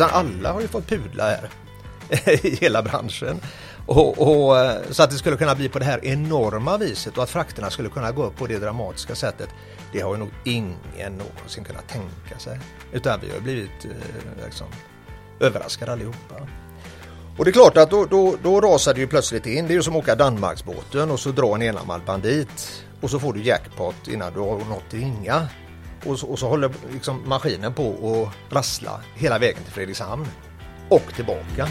Utan alla har ju fått pudla här i hela branschen. Och, och, eh, så att det skulle kunna bli på det här enorma viset och att frakterna skulle kunna gå upp på det dramatiska sättet. Det har ju nog ingen någonsin kunnat tänka sig. Utan vi har blivit eh, liksom, överraskade allihopa. Och det är klart att då, då, då rasar det ju plötsligt in. Det är ju som att åka Danmarksbåten och så dra en enarmad bandit. Och så får du jackpot innan du har nått ringa. Och så, och så håller liksom maskinen på att rassla hela vägen till Fredrikshamn. Och tillbaka.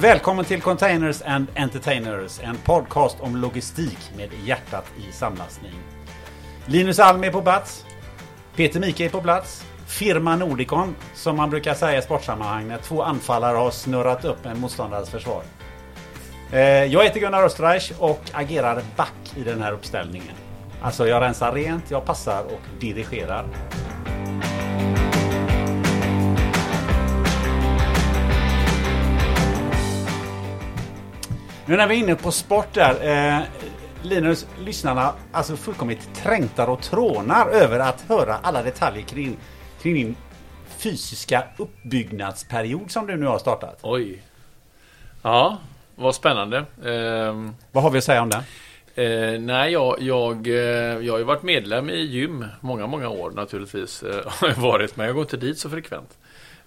Välkommen till Containers and Entertainers, en podcast om logistik med hjärtat i samlastning. Linus Alm är på plats. Peter Mike är på plats. Firma Nordicon, som man brukar säga i sportsammanhang när två anfallare har snurrat upp en motståndares försvar. Eh, jag heter Gunnar Österreich och agerar back i den här uppställningen. Alltså jag rensar rent, jag passar och dirigerar. Nu när vi är inne på sport där. Eh, Linus, lyssnarna alltså fullkomligt trängtar och trånar över att höra alla detaljer kring, kring din fysiska uppbyggnadsperiod som du nu har startat. Oj. Ja, vad spännande. Ehm, Vad har vi att säga om det? eh, nej, jag, jag, eh, jag har ju varit medlem i gym många, många år naturligtvis. Eh, har jag varit, men jag går inte dit så frekvent.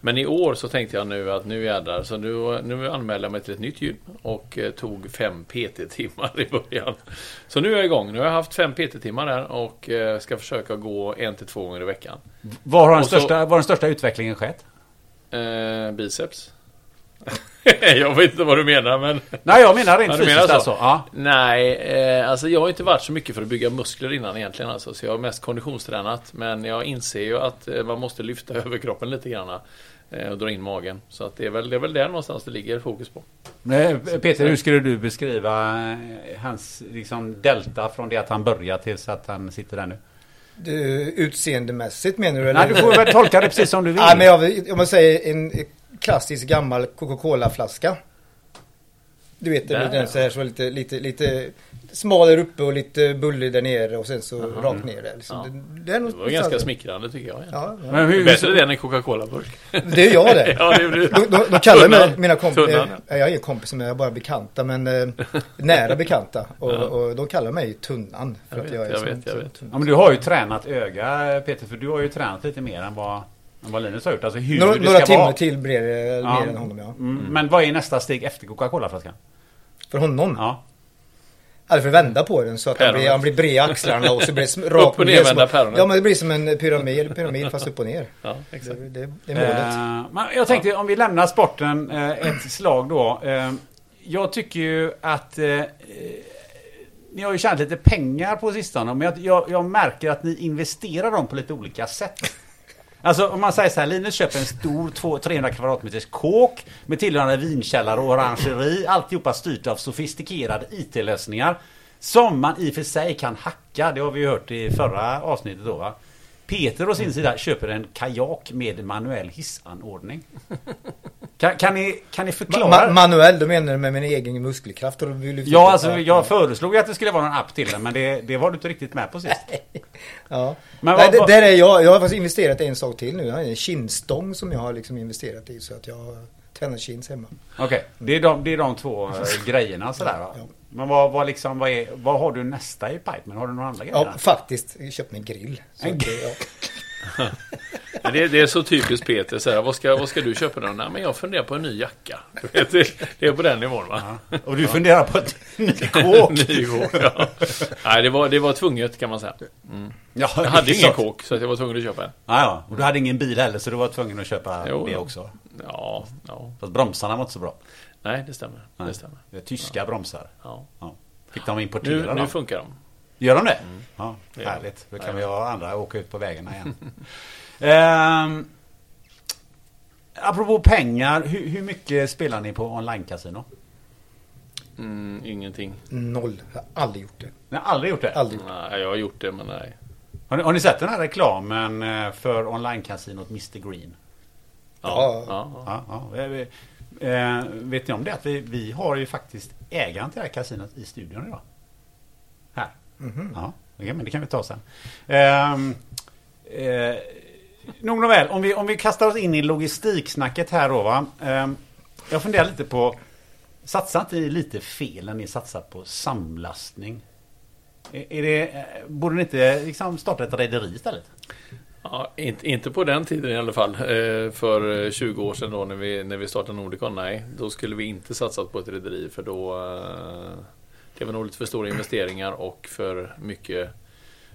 Men i år så tänkte jag nu att nu jädrar, så nu, nu anmälde jag mig till ett nytt gym och eh, tog fem PT-timmar i början. Så nu är jag igång. Nu har jag haft fem PT-timmar där och eh, ska försöka gå en till två gånger i veckan. Var har den, Och så- största, var den största utvecklingen skett? Eh, biceps. jag vet inte vad du menar men... Nej, jag menar rent Ja, fysiskt menar så? alltså. Ja. Nej, eh, alltså jag har inte varit så mycket för att bygga muskler innan egentligen alltså, så jag har mest konditionstränat. Men jag inser ju att eh, man måste lyfta överkroppen lite grann eh, och dra in magen. Så att det är väl, det är väl där någonstans det ligger fokus på. Peter, hur skulle du beskriva eh, hans liksom, delta från det att han började tills att han sitter där nu? Du, utseendemässigt menar du? Nej, du får väl tolka det precis som du vill. Nej, men jag, om man säger en klassisk gammal Coca-Cola-flaska. Du vet, den, den så här så lite, lite, lite smal där uppe och lite bullig där nere och sen så rakt ner där. Liksom. Ja. Det, det är nog Det var ganska smickrande tycker jag. Ja. Ja. Men hur, Bättre det än en Coca-Cola-burk. Det är jag det. ja, då kallar mig mina kompisar, Tunnan. jag är ingen kompis men jag är bara bekanta men eh, nära bekanta. Och, Ja. och de kallar mig Tunnan. För Jag att vet, jag är jag så- vet, jag. Ja, men du har ju tränat öga Peter, för du har ju tränat lite mer än vad, vad Linus har gjort. Alltså hur Några, det några ska timmar vara. till blir det Ja. mer än honom ja. Mm, Men vad är nästa steg efter Coca-Cola-flaskan? För honom. Ja. Eller för att vända på den så att han blir, han blir bred i axlarna och så blir det sm- rakt och ner nervända som-. Ja men det blir som en pyramid, pyramid fast upp och ner. Ja, Det, exakt. det, det är målet. Eh, men jag tänkte om vi lämnar sporten eh, ett slag då. Eh, jag tycker ju att ni har ju tjänat lite pengar på sistone. Men jag, jag, jag märker att ni investerar dem på lite olika sätt. Alltså om man säger så här, Linus köper en stor 300 kvadratmeters kåk med tillhörande vinkällare och orangeri. Alltihopa styrt av sofistikerade IT-lösningar. Som man i och för sig kan hacka. Det har vi ju hört i förra avsnittet då va. Peter å sin sida köper en kajak med manuell hissanordning. Kan, kan, ni, kan ni förklara? Ma- manuell, då menar du med min egen muskelkraft? Och vill ja, alltså jag föreslog ju att det skulle vara någon app till den, men det, det var du inte riktigt med på sist. Ja. Men Nej, vad- det, där är jag. Jag har faktiskt investerat i en sak till nu. Jag har en kindstång som jag har liksom investerat i så att jag har tränat chins hemma. Okej, det, är de, det är de två eh, grejerna sådär va? Ja. Men vad, vad, liksom, vad, är, vad har du nästa i pipen? Har du några andra grejer? Ja, faktiskt. Jag köpte en grill. En att, ja. Det, det är så typiskt Peter, så här, vad, ska, vad ska du köpa då? Nej, men jag funderar på en ny jacka. Vet, det, är på den nivån va? Och du funderar på ett ny kåk? ny kåk, ja. Nej, det var, det var tvunget kan man säga. Ja, Jag hade ingen så. kåk, så att jag var tvungen att köpa en. Ja, ja. Och du hade ingen bil heller, så du var tvungen att köpa Jo, det också. Ja, ja. Fast bromsarna var inte så bra. Nej, det stämmer. Nej. Det stämmer. Det tyska bromsar. Ja. Ja. Fick de importera Nu, dem? nu funkar de. Gör de det? Ja, Ja. härligt. Då kan Ja. vi ha andra åka ut på vägarna igen. ehm, apropå pengar, hur, hur mycket spelar ni på online-casino? Mm, ingenting. Noll. Jag har aldrig gjort det. Ni har aldrig gjort det? Aldrig. Nej, jag har gjort det, men nej. Har, ni, har ni sett den här reklamen eh, för online-casinot Mr Green? Ja. ja, ja. Ja, vi- Eh, vet ni om det? Att vi, vi har ju faktiskt ägaren till det här kasinot i studion idag. Här. Ja, men det kan vi ta sen. Ehm, eh, nog nåväl, om vi, om vi kastar oss in i logistiksnacket här då va. Ehm, jag funderar lite på, satsar inte ni lite fel när ni satsar på samlastning? Är, är det, eh, borde ni inte liksom starta ett rederi istället? Ja, inte, inte på den tiden i alla fall. Eh, för eh, 20 år sedan då när vi, när vi startade Nordicon, nej. Då skulle vi inte satsat på ett rederi för då eh, Det var nog lite för stora investeringar och för mycket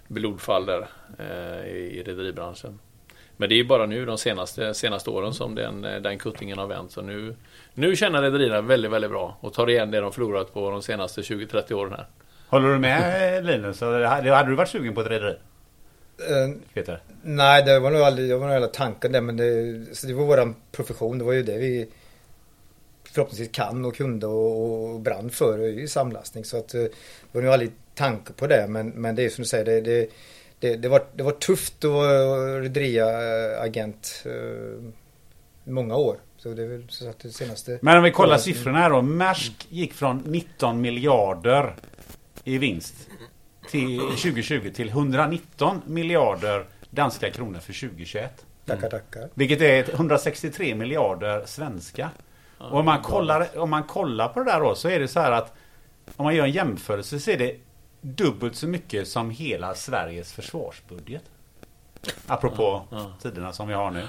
blodfall där eh, i, rederibranschen. Men det är bara nu de senaste, senaste åren som den, den kuttingen har vänt. Så nu, nu känner rederierna väldigt, väldigt bra och tar igen det de förlorat på de senaste 20-30 åren här. Håller du med eh, Linus? Hade du varit sugen på ett rederi? Eh, Peter? nej, det var nog aldrig, det var nog aldrig tanken där men det, så det var våran profession. Det var ju det vi förhoppningsvis kan och kunde och, och brann för i samlastning. Så att eh, det var nog aldrig tanke på det. Men, men det är som du säger, det, det, det, det, var, det var tufft att vara rederiagent eh, i många år. Så det är väl så att det senaste... Men om vi kollar siffrorna här då. Maersk gick från 19 miljarder i vinst till 2020 till 119 miljarder danska kronor för 2021. Tackar, tackar. Vilket är 163 miljarder svenska. Och om man, kollar, om man kollar på det där då så är det så här att om man gör en jämförelse så är det dubbelt så mycket som hela Sveriges försvarsbudget. Apropå Ja, ja. tiderna som vi har nu.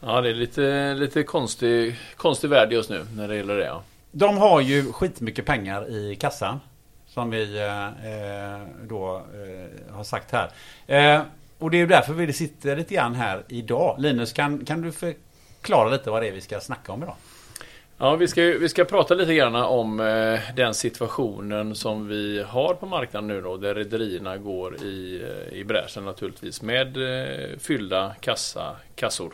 Ja, det är lite, lite konstig, konstig värld just nu när det gäller det. Ja. De har ju skitmycket pengar i kassan. Som vi eh, eh, då eh, har sagt här. Eh, och det är ju därför vi sitter lite grann här idag. Linus, kan, kan du förklara lite vad det är vi ska snacka om idag? Ja, vi ska, vi ska prata lite grann om eh, den situationen som vi har på marknaden nu då, där rederierna går i, eh, i bräschen naturligtvis med eh, fyllda kassa, kassor.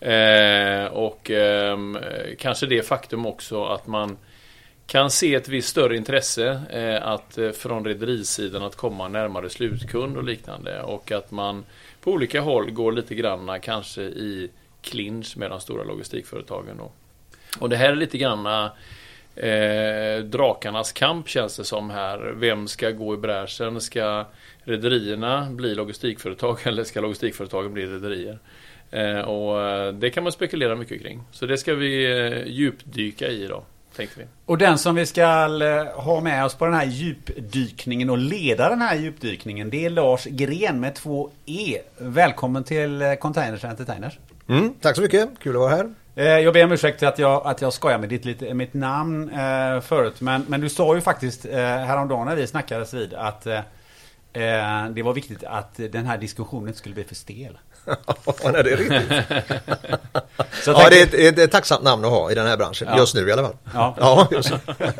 Eh, och ehm, eh, kanske det faktum också att man kan se ett visst större intresse eh, att, eh, från rederisidan att komma närmare slutkund och liknande. Och att man på olika håll går lite granna kanske i clinch med de stora logistikföretagen. Då. Och det här är lite granna eh, drakarnas kamp känns det som här. Vem ska gå i bräschen? Ska rederierna bli logistikföretag eller ska logistikföretagen bli rederier? Eh, och eh, det kan man spekulera mycket kring. Så det ska vi eh, djupdyka i idag. Och den som vi ska eh, ha med oss på den här djupdykningen och leda den här djupdykningen det är Lars Gren med två E. Välkommen till eh, Containers Entertainers. Mm, tack så mycket, kul att vara här. Eh, jag ber om ursäkt att jag, att jag skojar med ditt, lite- mitt namn eh, förut. Men, men du sa ju faktiskt eh, häromdagen när vi snackades vid att eh, eh, det var viktigt att den här diskussionen inte skulle bli för stel. Ja, nej, det är riktigt. Så Ja, det är, ett, det är ett tacksamt namn att ha i den här branschen, Ja. just nu i alla fall. Ja. Ja, just nu.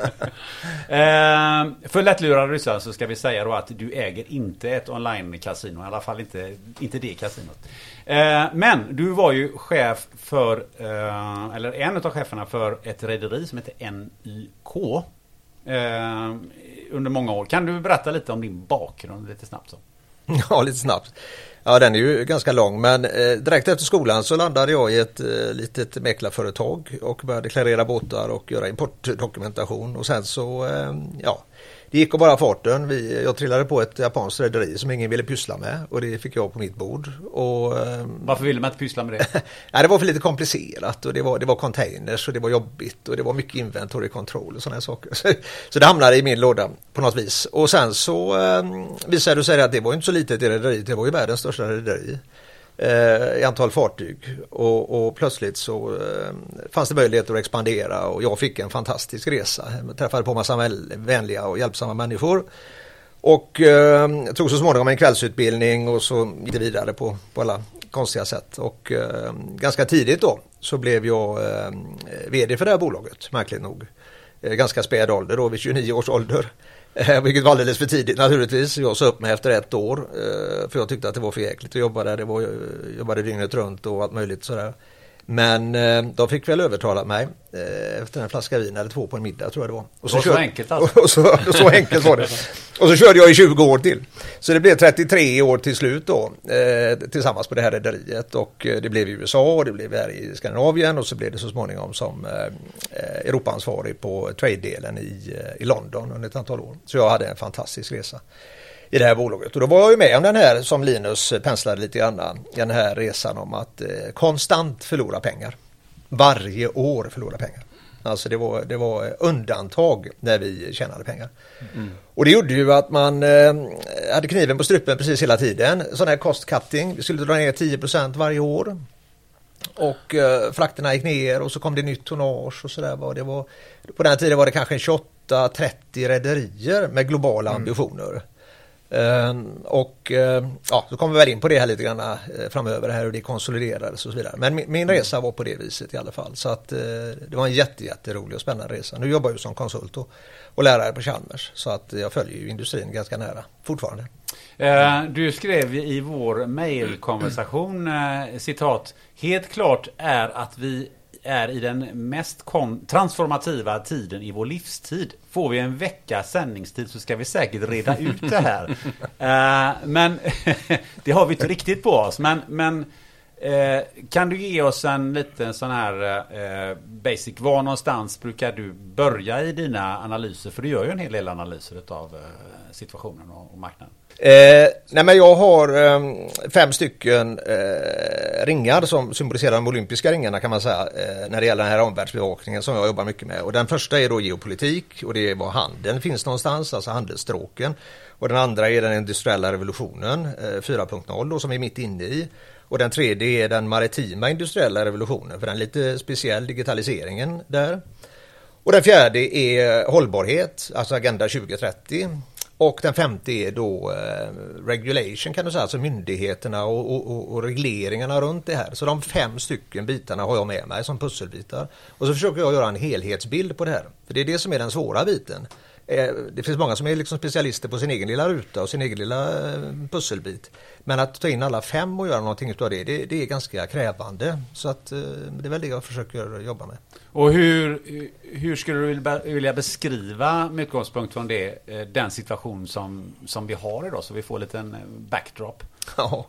Eh, för lättlurade ryssar så ska vi säga då att du äger inte ett online-casino. I alla fall inte, inte det kasinot. Eh, men du var ju chef för, eh, eller en av cheferna för ett rederi som heter NYK. Eh, under många år. Kan du berätta lite om din bakgrund lite snabbt så? Ja, lite snabbt. Ja, den är ju ganska lång men eh, direkt efter skolan så landade jag i ett eh, litet mäklarföretag och började klarera båtar och göra importdokumentation och sen så, eh, ja, gick av bara farten. Vi, jag trillade på ett japanskt rederi som ingen ville pyssla med och det fick jag på mitt bord. Och, eh, Varför ville man inte pyssla med det? Nej, det var för lite komplicerat och det var, det var containers och det var jobbigt och det var mycket inventory control och sådana saker. Så, så det hamnade i min låda på något vis. Och sen så eh, visade det sig att det var inte så litet i rederiet, det var ju världens största rederi. Eh, I antal fartyg och, och plötsligt så eh, fanns det möjlighet att expandera och jag fick en fantastisk resa. Jag träffade på massa vänliga och hjälpsamma människor. Och eh, tog så småningom en kvällsutbildning och så gick det vidare på, på alla konstiga sätt. Och eh, ganska tidigt då så blev jag eh, vd för det här bolaget, märkligt nog. Eh, ganska späd ålder då, vid 29 års ålder. Eh, vilket var alldeles för tidigt naturligtvis. Jag sa upp mig efter ett år. Eh, för jag tyckte att det var för jäkligt att jobba där. Det var, jag jobbade dygnet runt och allt möjligt sådär. Men eh, de fick väl övertala mig eh, efter en flaska vin eller två på en middag tror jag det var. Och Det var så enkelt alltså. och så, så enkelt var det. Och så körde jag i 20 år till. Så det blev 33 år till slut då eh, tillsammans på det här rederiet och det blev i USA och det blev här i Skandinavien och så blev det så småningom som eh Europaansvarig på trade-delen i, i London under ett antal år. Så jag hade en fantastisk resa i det här bolaget. Och då var jag ju med om den här som Linus penslade lite grann, den här resan om att eh, konstant förlora pengar. Varje år förlora pengar. Alltså det var, det var undantag när vi tjänade pengar. Mm. Och det gjorde ju att man eh, hade kniven på strupen precis hela tiden. Sån här cost cutting. Vi skulle dra ner 10% varje år. Och eh, frakterna gick ner och så kom det nytt tonnage och sådär. Var det var, på den tiden var det kanske 28-30 rederier med globala mm. ambitioner. Ehm, Ehm, och eh, ja, då kommer vi väl in på det här lite grann eh, framöver här hur det konsoliderades och så vidare. Men min, min, resa var på det viset i alla fall. Så att eh, det var en jätte, jätterolig och spännande resa. Nu jobbar jag som konsult och, och lärare på Chalmers. Så att jag följer ju industrin ganska nära fortfarande. Ehm, du skrev i vår mejlkonversation citat Helt klart är att vi är i den mest transformativa tiden i vår livstid. Får vi en vecka sändningstid så ska vi säkert reda ut det här. uh, men det har vi inte riktigt på oss. Men, men uh, kan du ge oss en liten sån här uh, basic. Var någonstans brukar du börja i dina analyser? För du gör ju en hel del analyser av situationen och, och marknaden. Eh, nej men jag har eh, fem stycken eh, ringar som symboliserar de olympiska ringarna kan man säga eh, när det gäller den här omvärldsbevakningen som jag jobbar mycket med. Och den första är då geopolitik och det är var handeln finns någonstans, alltså handelsstråken. Och den andra är den industriella revolutionen eh, 4.0 då, som är mitt inne i. Och den tredje är den maritima industriella revolutionen för den lite speciell digitaliseringen där. Och den fjärde är hållbarhet, alltså Agenda 2030. Och den femte är då eh, regulation kan du säga, alltså myndigheterna och, och, och, regleringarna runt det här. Så de fem stycken bitarna har jag med mig som pusselbitar. Och så försöker jag göra en helhetsbild på det här. För det är det som är den svåra biten. Eh, det finns många som är liksom specialister på sin egen lilla ruta och sin egen lilla eh, pusselbit. Men att ta in alla fem och göra någonting av det, det, det är ganska krävande. Så att eh, det är väl det jag försöker jobba med. Och hur, hur skulle du vilja beskriva med utgångspunkt från det, den situation som, som vi har idag så vi får en liten backdrop? Ja.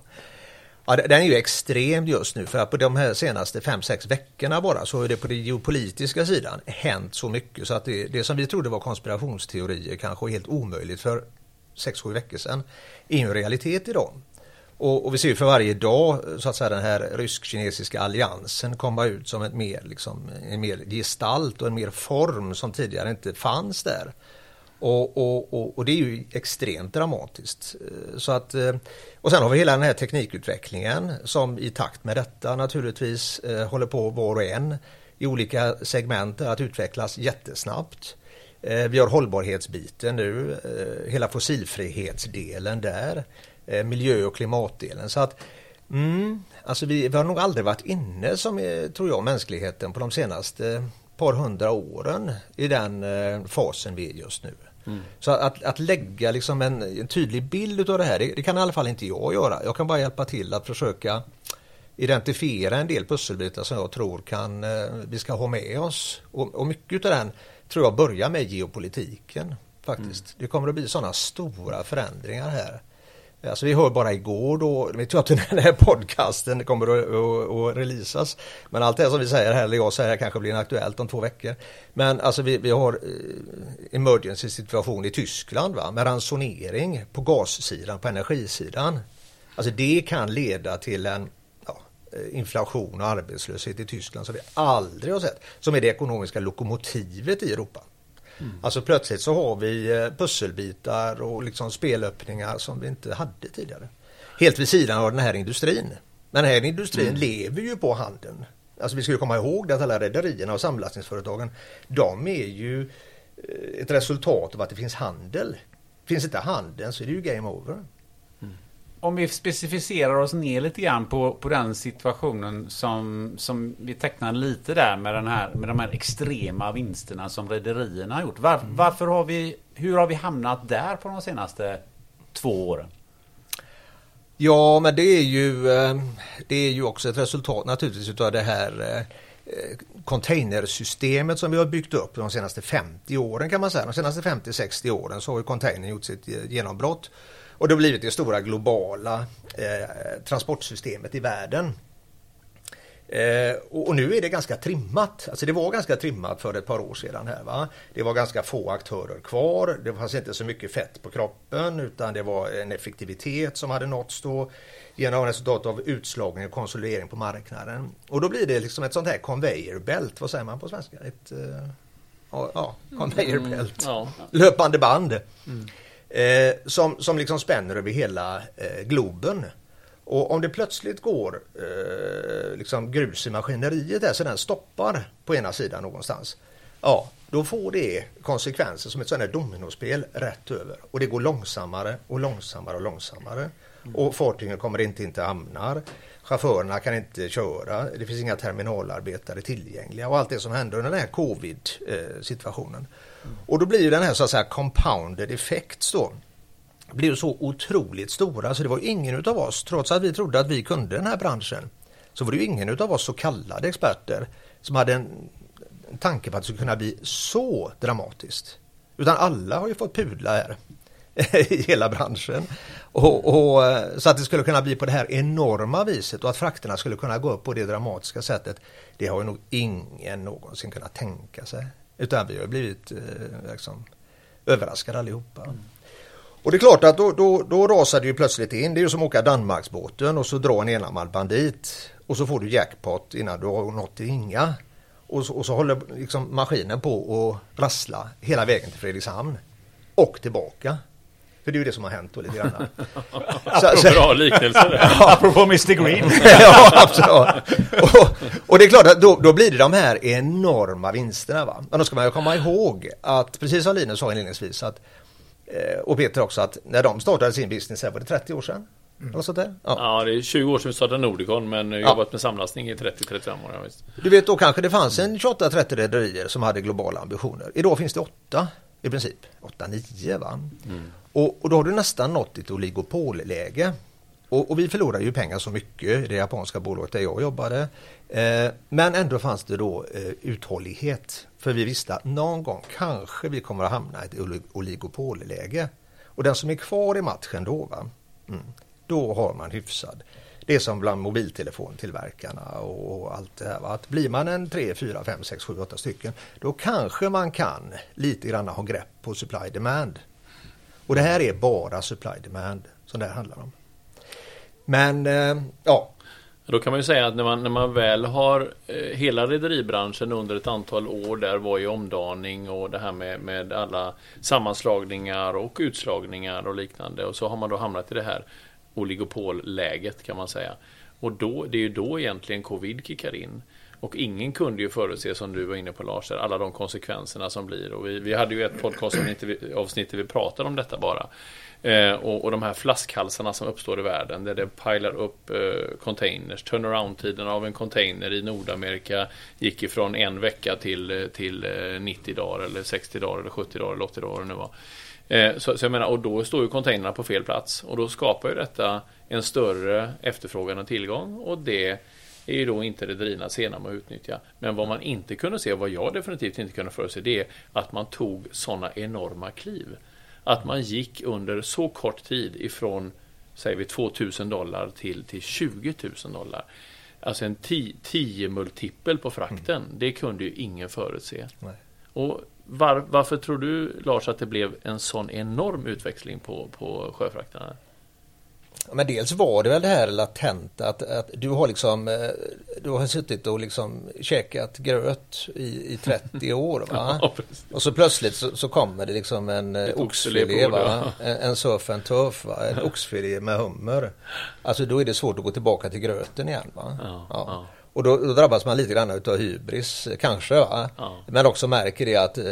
Ja, den är ju extrem just nu för att på de här senaste 5-6 veckorna bara så har det på den geopolitiska sidan hänt så mycket så att det, det som vi trodde var konspirationsteorier kanske helt omöjligt för 6-7 veckor sedan är ju en realitet idag. Och, och, vi ser ju för varje dag eh, så att säga den här rysk-kinesiska alliansen komma ut som ett mer, liksom, en mer gestalt och en mer form som tidigare inte fanns där. Och, och, och, och, det är ju extremt dramatiskt. Eh, så att, eh, och sen har vi hela den här teknikutvecklingen som i takt med detta naturligtvis eh, håller på var och en i olika segment att utvecklas jättesnabbt. Vi har hållbarhetsbiten nu, hela fossilfrihetsdelen där, miljö och klimatdelen. Så att mm, alltså vi, vi har nog aldrig varit inne som tror jag mänskligheten på de senaste par hundra åren i den fasen vi är just nu. Mm. Så att, att lägga liksom en, en, tydlig bild av det här, det, det, kan i alla fall inte jag göra. Jag kan bara hjälpa till att försöka identifiera en del pusselbitar som jag tror kan, eh, vi ska ha med oss. Och, och mycket av den tror jag börjar med geopolitiken faktiskt. Mm. Det kommer att bli sådana stora förändringar här. Alltså vi hör bara igår då, vi tror att den här podcasten kommer att, att, att releasas. Men allt det som vi säger här, eller jag säger här, kanske blir aktuellt om två veckor. Men alltså vi, vi har eh, emergency situation i Tyskland va? med ransonering på gassidan, på energisidan. Alltså det kan leda till en ja, eh, inflation och arbetslöshet i Tyskland som vi aldrig har sett. Som är det ekonomiska lokomotivet i Europa. Mm. Alltså plötsligt så har vi eh, pusselbitar och liksom spelöppningar som vi inte hade tidigare. Helt vid sidan av den här industrin. Men den här industrin mm. lever ju på handeln. Alltså vi ska komma ihåg att alla rederierna och samlastningsföretagen de är ju eh, ett resultat av att det finns handel. Finns inte handeln så är det ju game over om vi specificerar oss ner lite grann på, på den situationen som, som vi tecknar lite där med, den här, med de här extrema vinsterna som rederierna har gjort. Var, varför har vi, hur har vi hamnat där på de senaste två åren? Ja, men det är ju, eh, det är ju också ett resultat naturligtvis utav det här eh, containersystemet som vi har byggt upp de senaste 50 åren kan man säga. De senaste 50-60 åren så har ju containern gjort sitt eh, genombrott. Och det har blivit det stora globala eh, transportsystemet i världen. Eh, och, och, nu är det ganska trimmat. Alltså det var ganska trimmat för ett par år sedan. här va? Det var ganska få aktörer kvar. Det fanns inte så mycket fett på kroppen utan det var en effektivitet som hade nåtts då genom resultat av utslagning och konsolidering på marknaden. Och då blir det liksom ett sånt här conveyor belt, vad säger man på svenska? Ett, eh, ja, conveyor mm, belt. Mm, ja. Löpande band. Mm. Eh, som, som liksom spänner över hela eh, globen. Och om det plötsligt går eh, liksom grus i maskineriet där så den stoppar på ena sidan någonstans. Ja, då får det konsekvenser som ett sådant här dominospel rätt över. Och det går långsammare och långsammare och långsammare. Mm. Och fartygen kommer inte in till hamnar. Chaufförerna kan inte köra. Det finns inga terminalarbetare tillgängliga och allt det som händer under den här covid situationen. Mm. Och då blir den här så att säga compounded effects då blev så otroligt stora så det var ingen utav oss, trots att vi trodde att vi kunde den här branschen, så var det ju ingen utav oss så kallade experter som hade en, en tanke på att det skulle kunna bli så dramatiskt. Utan alla har ju fått pudla här i hela branschen. Och, och, eh, så att det skulle kunna bli på det här enorma viset och att frakterna skulle kunna gå upp på det dramatiska sättet. Det har ju nog ingen någonsin kunnat tänka sig. Utan vi har blivit eh, liksom, överraskade allihopa. Mm. Och det är klart att då, då, då rasar det ju plötsligt in. Det är ju som att åka Danmarksbåten och så dra en enarmad bandit. Och så får du jackpot innan du har nått till Inga. Och så, och så håller liksom maskinen på att rassla hela vägen till Fredrikshamn. Och tillbaka. För det är ju det som har hänt då lite grann. så, Bra liknelse. ja. Apropå Mr Green. ja, absolut. Och, och, det är klart att då, då, blir det de här enorma vinsterna. Va? Men då ska man ju komma ihåg att, precis som Linus sa inledningsvis, att Eh, och Peter också att när de startade sin business här var det 30 år sedan. Mm. sånt där? Ja. ja, det är 20 år sedan vi startade Nordicon men ja. jobbat med samlastning i 30-35 år. Ja, visst. Du vet då kanske det fanns en 28-30 rederier som hade globala ambitioner. Idag finns det åtta i princip. 8-9 va? Mm. Och, och, då har du nästan nått ett oligopolläge. Och, och, vi förlorade ju pengar så mycket i det japanska bolaget där jag jobbade. Eh, men ändå fanns det då eh, uthållighet. För vi visste att någon gång kanske vi kommer att hamna i ett oligopolläge. Och den som är kvar i matchen då, va? Mm, då har man hyfsad. Det är som bland mobiltelefontillverkarna och allt det här. Va? Att blir man en 3, 4, 5, 6, 7, 8 stycken då kanske man kan lite grann ha grepp på supply demand. Och det här är bara supply demand som det här handlar om. Men eh, ja, då kan man ju säga att när man, när man väl har eh, hela rederibranschen under ett antal år där var ju omdaning och det här med, med alla sammanslagningar och utslagningar och liknande och så har man då hamnat i det här oligopolläget kan man säga. Och då, det är ju då egentligen covid kickar in. Och ingen kunde ju förutse, som du var inne på Lars, alla de konsekvenserna som blir. Och vi, vi hade ju ett podcastavsnitt där vi pratade om detta bara. Eh, och, och, de här flaskhalsarna som uppstår i världen där det pilar upp eh, containers. Turnaround-tiden av en container i Nordamerika gick ifrån en vecka till, eh, till eh, 90 dagar eller 60 dagar eller 70 dagar eller 80 dagar nu var. Eh, så, så, jag menar, och då står ju containrarna på fel plats och då skapar ju detta en större efterfrågan och tillgång och det är ju då inte rederierna sena med att utnyttja. Men vad man inte kunde se, vad jag definitivt inte kunde förutse, det är att man tog sådana enorma kliv. Att man gick under så kort tid ifrån, säger vi 2000 dollar till, till 20 000 dollar. Alltså en 10 multipel på frakten. Mm. Det kunde ju ingen förutse. Nej. Och var, varför tror du Lars att det blev en sån enorm utväxling på, på sjöfrakterna? Men dels var det väl det här latenta att, att du har liksom eh, Du har suttit och liksom käkat gröt i, i 30 år va? Ja, och så plötsligt så, så, kommer det liksom en eh, oxfilé va? En, en surf and turf va? En oxfilé med hummer. Alltså då är det svårt att gå tillbaka till gröten igen va? Ja, ja. Och då, då, drabbas man lite grann utav hybris, kanske. Va? Ja. Men också märker det att eh,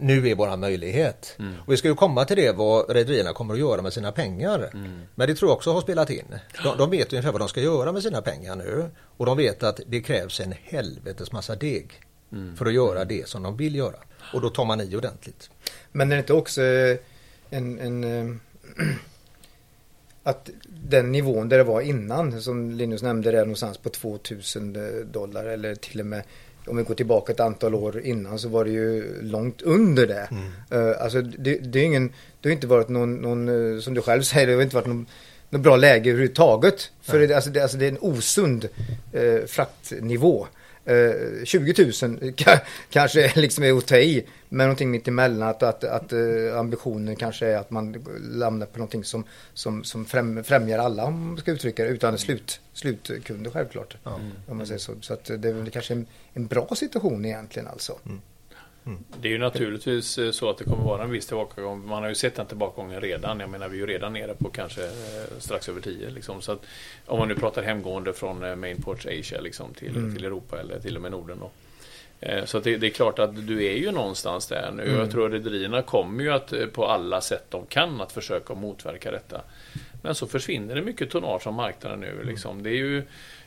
nu är våra möjlighet. Mm. Och vi ska ju komma till det vad rederierna kommer att göra med sina pengar. Mm. Men det tror jag också har spelat in. De, de vet ungefär vad de ska göra med sina pengar nu. Och de vet att det krävs en helvetes massa deg mm. för att göra det som de vill göra. Och då tar man i ordentligt. Men är det inte också en, en eh, att den nivån där det var innan, som Linus nämnde, är någonstans på 2000 dollar eller till och med om vi går tillbaka ett antal år innan så var det ju långt under det. Mm. alltså det, det, är ingen, det har inte varit någon, någon, som du själv säger, det har inte varit någon något bra läge överhuvudtaget. För det, alltså, det, alltså, det är en osund eh, fraktnivå. Eh, 20 000 kanske liksom är att ta i. Men någonting mitt emellan att, att, att uh, ambitionen kanske är att man landar på någonting som, som, som främ, främjar alla om man ska uttrycka det. Utan slut, slutkunder självklart. Mm. Om man säger så. så att det är väl kanske en, en bra situation egentligen alltså. Mm. Mm. Det är ju naturligtvis eh, så att det kommer vara en viss tillbakagång. Man har ju sett den tillbakagången redan. Jag menar vi är ju redan nere på kanske eh, strax över 10. Liksom. Så att, om man nu pratar hemgående från eh, Mainports Asia liksom, till, mm. till Europa eller till och med Norden. Då. Så det, det, är klart att du är ju någonstans där nu. Mm. Jag tror att rederierna kommer ju att på alla sätt de kan att försöka motverka detta. Men så försvinner det mycket tonnage från marknaden nu. Liksom. Det är ju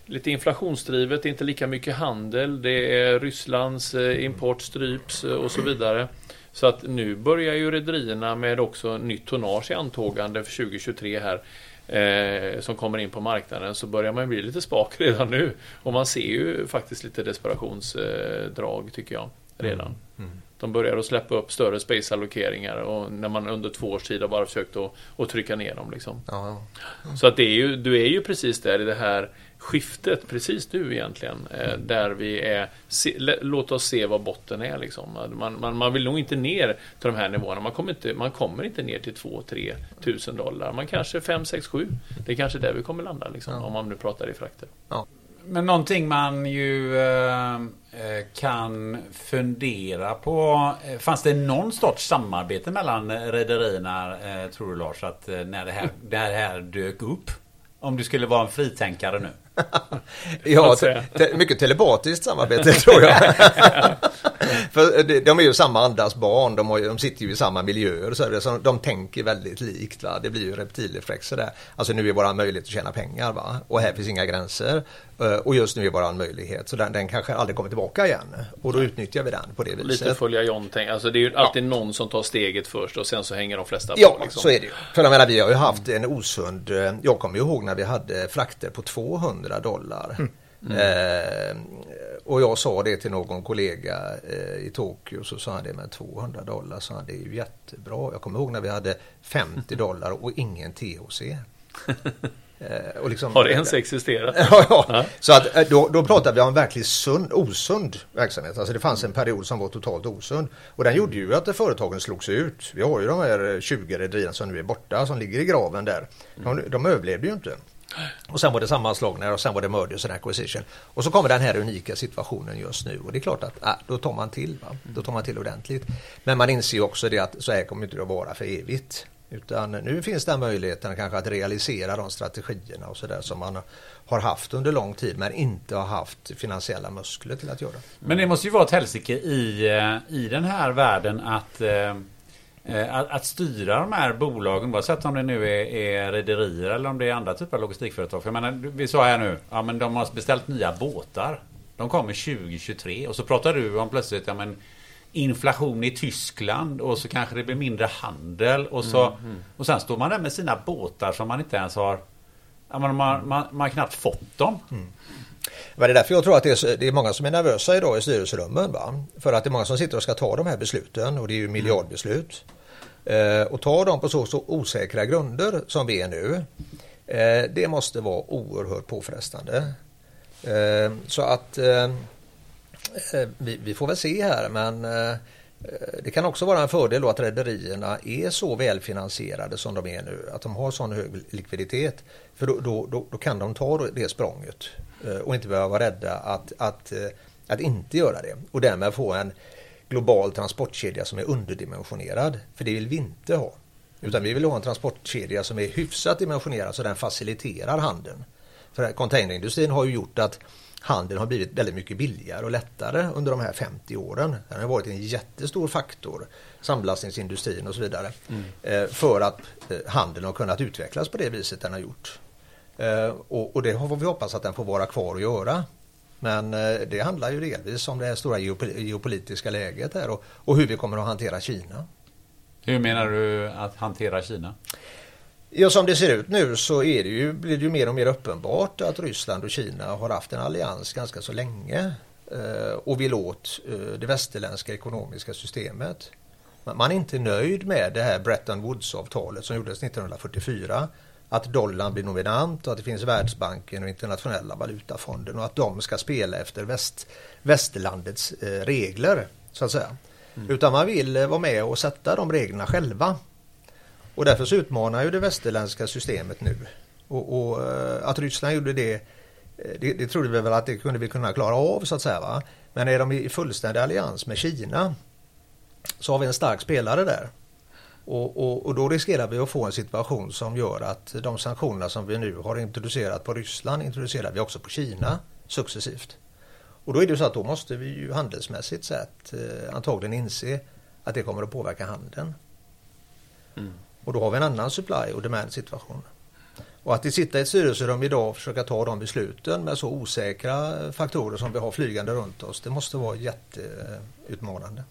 lite inflationsdrivet, inte lika mycket handel. Det är Rysslands eh, import stryps eh, och så vidare. Så att nu börjar ju rederierna med också nytt tonnage i antågande för 2023 här. Eh, som kommer in på marknaden så börjar man bli lite spak redan nu. Och man ser ju faktiskt lite desperationsdrag tycker jag redan. Mm. Mm. De börjar att släppa upp större space-allokeringar och när man under två års tid har bara försökt att, att trycka ner dem. Liksom. Ja. Så att det är ju, du är ju precis där i det här skiftet precis nu egentligen. Eh, där vi är, se, låt oss se vad botten är liksom. Man, man, man, vill nog inte ner till de här nivåerna. Man kommer inte, man kommer inte ner till 2-3 tusen dollar. Man kanske 5, 6, 7. Det är kanske där vi kommer landa liksom, ja. om man nu pratar i frakter. Ja. Men någonting man ju eh, eh kan fundera på. Fanns det någon sorts samarbete mellan rederierna, eh, tror du Lars, att när det här, det här dök upp? Om du skulle vara en fritänkare nu. Ja, te mycket telepatiskt samarbete tror jag. För de är ju samma andas barn, de, har, de sitter ju i samma miljöer så, så de tänker väldigt likt. Va? Det blir ju reptilreflexer där. Alltså nu är våran möjlighet att tjäna pengar va? och här finns inga gränser. Eh, och just nu är våran möjlighet, så den, den kanske aldrig kommer tillbaka igen. Och då utnyttjar vi den på det viset. Lite följa John tänk. Alltså det är ju alltid ja. någon som tar steget först och sen så hänger de flesta på. Ja, liksom. så är det ju. För jag menar, vi har ju haft en osund, eh, jag kommer ihåg när vi hade frakter på 200 dollar. Mm. Mm. Eh, och jag sa det till någon kollega eh, i Tokyo så sa han det med 200 dollar så han det är ju jättebra. Jag kommer ihåg när vi hade 50 dollar och ingen THC. Eh, liksom, Har ens existerat? ja, ja. Så att, eh, då, då pratade vi om verkligt sund, osund verksamhet. Alltså det fanns en period som var totalt osund. Och den gjorde ju att företagen slogs ut. Vi har ju de här 20 rederierna som nu är borta, som ligger i graven där. De, de överlevde ju inte. Och sen var det sammanslagningar och sen var det mergers and acquisition. Och så kommer den här unika situationen just nu och det är klart att äh, då tar man till. Va? Då tar man till ordentligt. Men man inser ju också det att så här kommer inte det att vara för evigt. Utan nu finns den möjligheten kanske att realisera de strategierna och sådär som man har haft under lång tid men inte har haft finansiella muskler till att göra. Men det måste ju vara ett helsike i, eh, i den här världen att eh, eh, att, att, styra de här bolagen, oavsett om det nu är, är rederier eller om det är andra typer av logistikföretag. För jag menar, vi sa här nu, ja men de har beställt nya båtar. De kommer 2023 och så pratar du om plötsligt, ja men inflation i Tyskland och så kanske det blir mindre handel och så mm, och sen står man där med sina båtar som man inte ens har man, man, man, man har knappt fått dem. Mm. Men det är därför jag tror att det är, det är många som är nervösa idag i styrelserummen. Va? För att det är många som sitter och ska ta de här besluten och det är ju miljardbeslut. Eh, och ta dem på så, så osäkra grunder som vi är nu. Eh, det måste vara oerhört påfrestande. Eh, så att eh, Eh, vi, vi, får väl se här men eh, eh, det kan också vara en fördel då att rederierna är så välfinansierade som de är nu. Att de har sån hög likviditet. För då, då, då, då kan de ta det språnget och inte behöva vara rädda att, att, att inte göra det. Och därmed få en global transportkedja som är underdimensionerad. För det vill vi inte ha. Utan vi vill ha en transportkedja som är hyfsat dimensionerad så den faciliterar handeln. För containerindustrin har ju gjort att handeln har blivit väldigt mycket billigare och lättare under de här 50 åren. Den har varit en jättestor faktor, samlastningsindustrin och så vidare, mm. Eh, för att eh, handeln har kunnat utvecklas på det viset den har gjort. Eh, och det får vi hoppas att den får vara kvar och göra. Men det handlar ju delvis om det här stora geopolitiska läget här och, och hur vi kommer att hantera Kina. Hur menar du att hantera Kina? Ja, som det ser ut nu så är det ju, blir det ju mer och mer uppenbart att Ryssland och Kina har haft en allians ganska så länge. eh, och vill åt eh, det västerländska ekonomiska systemet. Man är inte nöjd med det här Bretton Woods-avtalet som gjordes 1944. Att dollarn blir nominant och att det finns Världsbanken och Internationella valutafonden och att de ska spela efter väst, västerlandets eh, regler så att säga. Mm. Utan man vill vara med och sätta de reglerna själva. Och därför så utmanar ju det västerländska systemet nu. Och, och eh, att Ryssland gjorde det, eh, det, det trodde vi väl att det kunde vi kunna klara av så att säga. Va? Men är de i fullständig allians med Kina så har vi en stark spelare där. Och, och, och, då riskerar vi att få en situation som gör att de sanktionerna som vi nu har introducerat på Ryssland introducerar vi också på Kina successivt. Och då är det så att då måste vi ju handelsmässigt sett eh, antagligen inse att det kommer att påverka handeln. Mm. Och då har vi en annan supply och demand situation. Och att sitta i ett styrelserum idag och försöka ta de besluten med så osäkra faktorer som vi har flygande runt oss, det måste vara jätteutmanande.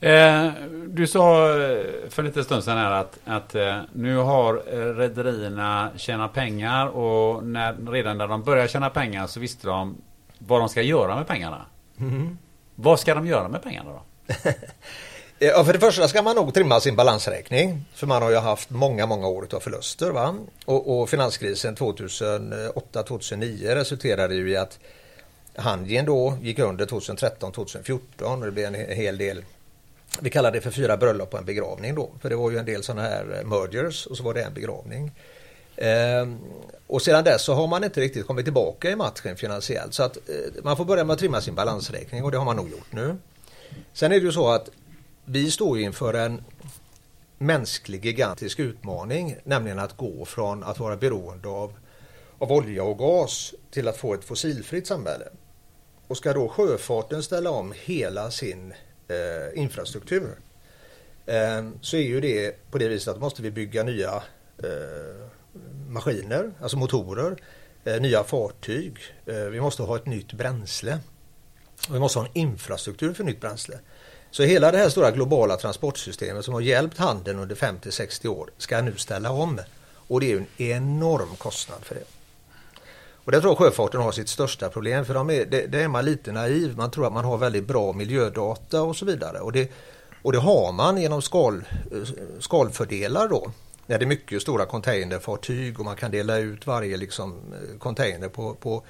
Eh, du sa eh, för lite stund sedan här att, att eh, nu har rederierna tjänat pengar och när, redan när de började tjäna pengar så visste de vad de ska göra med pengarna. Mm. Vad ska de göra med pengarna då? Eh, ja, för det första ska man nog trimma sin balansräkning. För man har ju haft många, många år av förluster. Va? Och, och finanskrisen 2008-2009 resulterade ju i att handeln då gick under 2013-2014 och det blev en hel del vi kallar det för fyra bröllop och en begravning då. För det var ju en del sådana här eh, mergers och så var det en begravning. Ehm, och sedan dess så har man inte riktigt kommit tillbaka i matchen finansiellt. Så att eh, man får börja med att trimma sin balansräkning och det har man nog gjort nu. Sen är det ju så att vi står inför en mänsklig gigantisk utmaning. Nämligen att gå från att vara beroende av, av olja och gas till att få ett fossilfritt samhälle. Och ska då sjöfarten ställa om hela sin eh, infrastruktur eh, så är ju det på det viset att måste vi bygga nya eh, maskiner, alltså motorer, eh, nya fartyg. Eh, vi måste ha ett nytt bränsle. Och vi måste ha en infrastruktur för nytt bränsle. Så hela det här stora globala transportsystemet som har hjälpt handeln under 50-60 år ska nu ställa om. Och det är en enorm kostnad för det. Och det tror jag sjöfarten har sitt största problem för de är, det, det, är man lite naiv. Man tror att man har väldigt bra miljödata och så vidare. Och det, och det har man genom skal, eh, skalfördelar då. När det är mycket stora containerfartyg och man kan dela ut varje liksom, eh, container på, på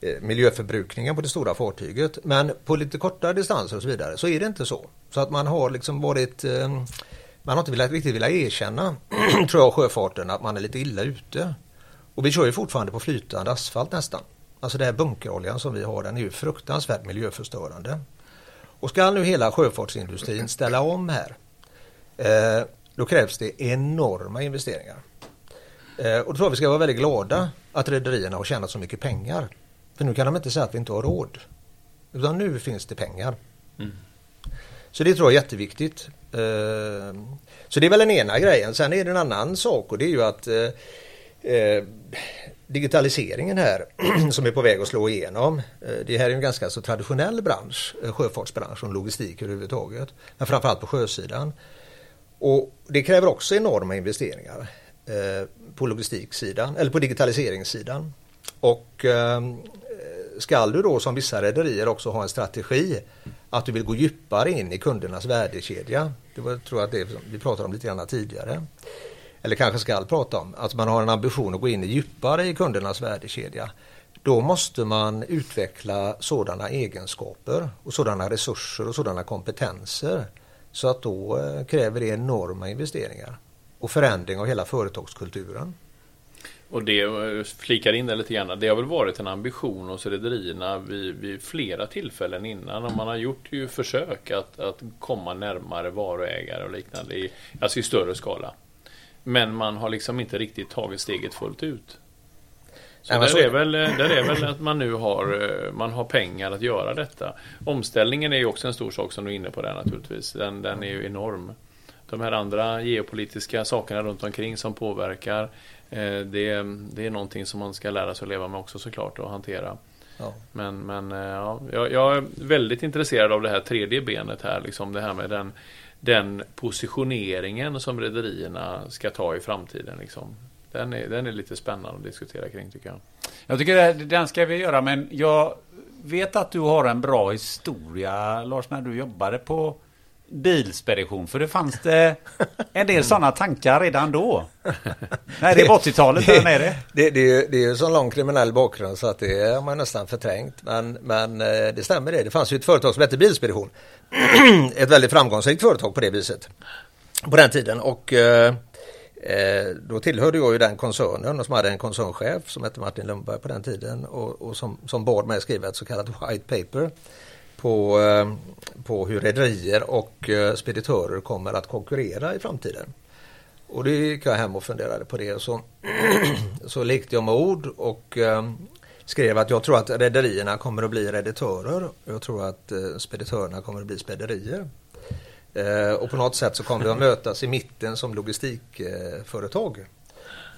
Eh, miljöförbrukningen på det stora fartyget. Men på lite kortare distanser och så vidare så är det inte så. Så att man har liksom varit eh, man har inte velat, riktigt velat erkänna, tror jag, sjöfarten att man är lite illa ute. Och vi kör ju fortfarande på flytande asfalt nästan. Alltså den här bunkeroljan som vi har den är ju fruktansvärt miljöförstörande. Och ska nu hela sjöfartsindustrin ställa om här eh, då krävs det enorma investeringar. Eh, och då tror jag vi ska vara väldigt glada att rederierna har tjänat så mycket pengar. För nu kan de inte säga att vi inte har råd. Utan nu finns det pengar. Mm. Så det tror jag är jätteviktigt. Eh, så det är väl den ena grejen. Sen är det en annan sak och det är ju att eh, Eh, digitaliseringen här som är på väg att slå igenom. Det här är en ganska så traditionell bransch, eh, sjöfartsbransch och logistik överhuvudtaget. Men framförallt på sjösidan. Och det kräver också enorma investeringar på logistiksidan eller på digitaliseringssidan. Och skall du då som vissa rederier också ha en strategi att du vill gå djupare in i kundernas värdekedja. Det var, tror jag att det vi pratade om lite grann tidigare eller kanske skall prata om, att man har en ambition att gå in djupare i kundernas värdekedja. Då måste man utveckla sådana egenskaper och sådana resurser och sådana kompetenser så att då eh, kräver det enorma investeringar och förändring av hela företagskulturen. Och det eh, flikar in det lite grann. Det har väl varit en ambition hos rederierna vid, vid, flera tillfällen innan. Och man har gjort ju försök att, att komma närmare varuägare och liknande. I, alltså i större skala. Men man har liksom inte riktigt tagit steget fullt ut. Så, ja, där, så är, väl, där är väl att man nu har, eh, man har pengar att göra detta. Omställningen är ju också en stor sak som du är inne på där naturligtvis. Den, den är ju enorm. De här andra geopolitiska sakerna runt omkring som påverkar. Eh, det, det är någonting som man ska lära sig att leva med också såklart och hantera. Ja. Men, men eh, ja, jag, jag, är väldigt intresserad av det här tredje benet här. Liksom det här med den den positioneringen som rederierna ska ta i framtiden. Liksom. Den, är, den är lite spännande att diskutera kring tycker jag. Jag tycker det, den ska vi göra men jag vet att du har en bra historia, Lars, när du jobbade på bilspedition. För det fanns det en del sådana tankar redan då. Nej, det är på 80-talet det, där nere. Det, det, det är ju så lång kriminell bakgrund så att det har man nästan förträngt. Men, men eh, det stämmer det. Det fanns ju ett företag som hette Bilspedition. ett väldigt framgångsrikt företag på det viset. På den tiden. Och eh, eh, då tillhörde jag ju den koncernen och som hade en koncernchef som hette Martin Lundberg på den tiden och, och som, som bad mig skriva ett så kallat white paper på, eh, på hur rederier och eh, speditörer kommer att konkurrera i framtiden. Och det gick jag hem och funderade på det. Så, så lekte jag med ord och eh, skrev att jag tror att rederierna kommer att bli reditörer. Jag tror att speditörerna kommer att bli spederier. och på något sätt så kommer vi att mötas i mitten som logistikföretag.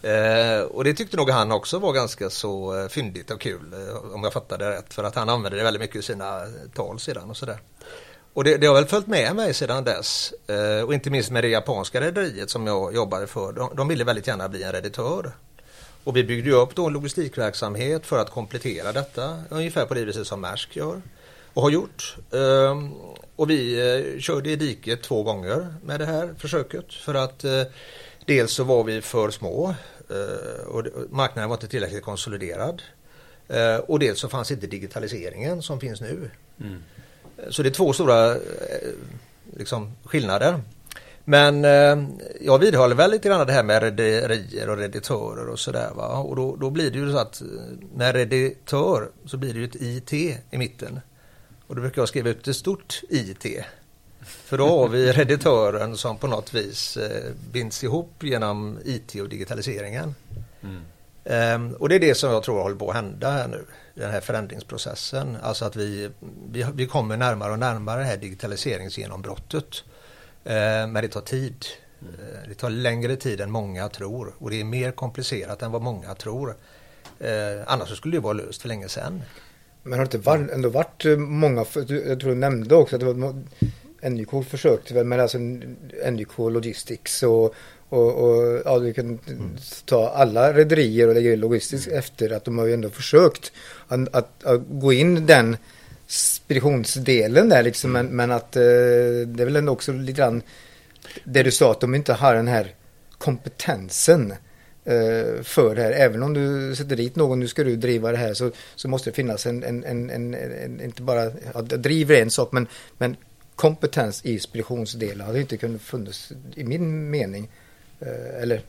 Eh, och det tyckte nog han också var ganska så eh, fyndigt och kul eh, om jag fattade rätt för att han använde det väldigt mycket i sina eh, tal sedan och sådär. Och det, det, har väl följt med mig sedan dess eh, och inte minst med det japanska rederiet som jag jobbade för. De, de ville väldigt gärna bli en redaktör. Och vi byggde upp då en logistikverksamhet för att komplettera detta ungefär på det viset som Maersk gör och har gjort. Eh, och vi eh, körde i diket två gånger med det här försöket för att eh, Dels så var vi för små eh, och marknaden var inte tillräckligt konsoliderad. Eh, och dels så fanns inte digitaliseringen som finns nu. Mm. Så det är två stora eh, liksom, skillnader. Men jag vidhåller väl lite grann det här med rederier och reditörer och sådär. Och då, då, blir det ju så att med reditör så blir det ju ett IT i mitten. Och då brukar jag skriva ut ett stort IT. För då har vi reditören som på något vis eh, binds ihop genom IT och digitaliseringen. Mm. Um, och det är det som jag tror håller på att hända här nu, den här förändringsprocessen. Alltså att vi, vi, vi kommer närmare och närmare det här digitaliseringsgenombrottet. Uh, men det tar tid. Mm. Uh, det tar längre tid än många tror och det är mer komplicerat än vad många tror. Uh, annars skulle det vara löst för länge sedan. Men har det inte var, ändå varit många, jag tror du nämnde också att det var NJK försökte väl med alltså NJK Logistics och, och, och ja, du kan ta alla rederier och lägga in logistiskt efter att de har ju ändå försökt att, att, att gå in den speditionsdelen där liksom men, men att eh, det är väl ändå också lite grann det du sa att de inte har den här kompetensen eh, för det här. Även om du sätter dit någon, nu ska du driva det här så, så måste det finnas en, en, en, en, inte bara, ja, driver en sak men, men kompetens i speditionsdelen hade inte kunnat funnits i min mening. Eh, eller,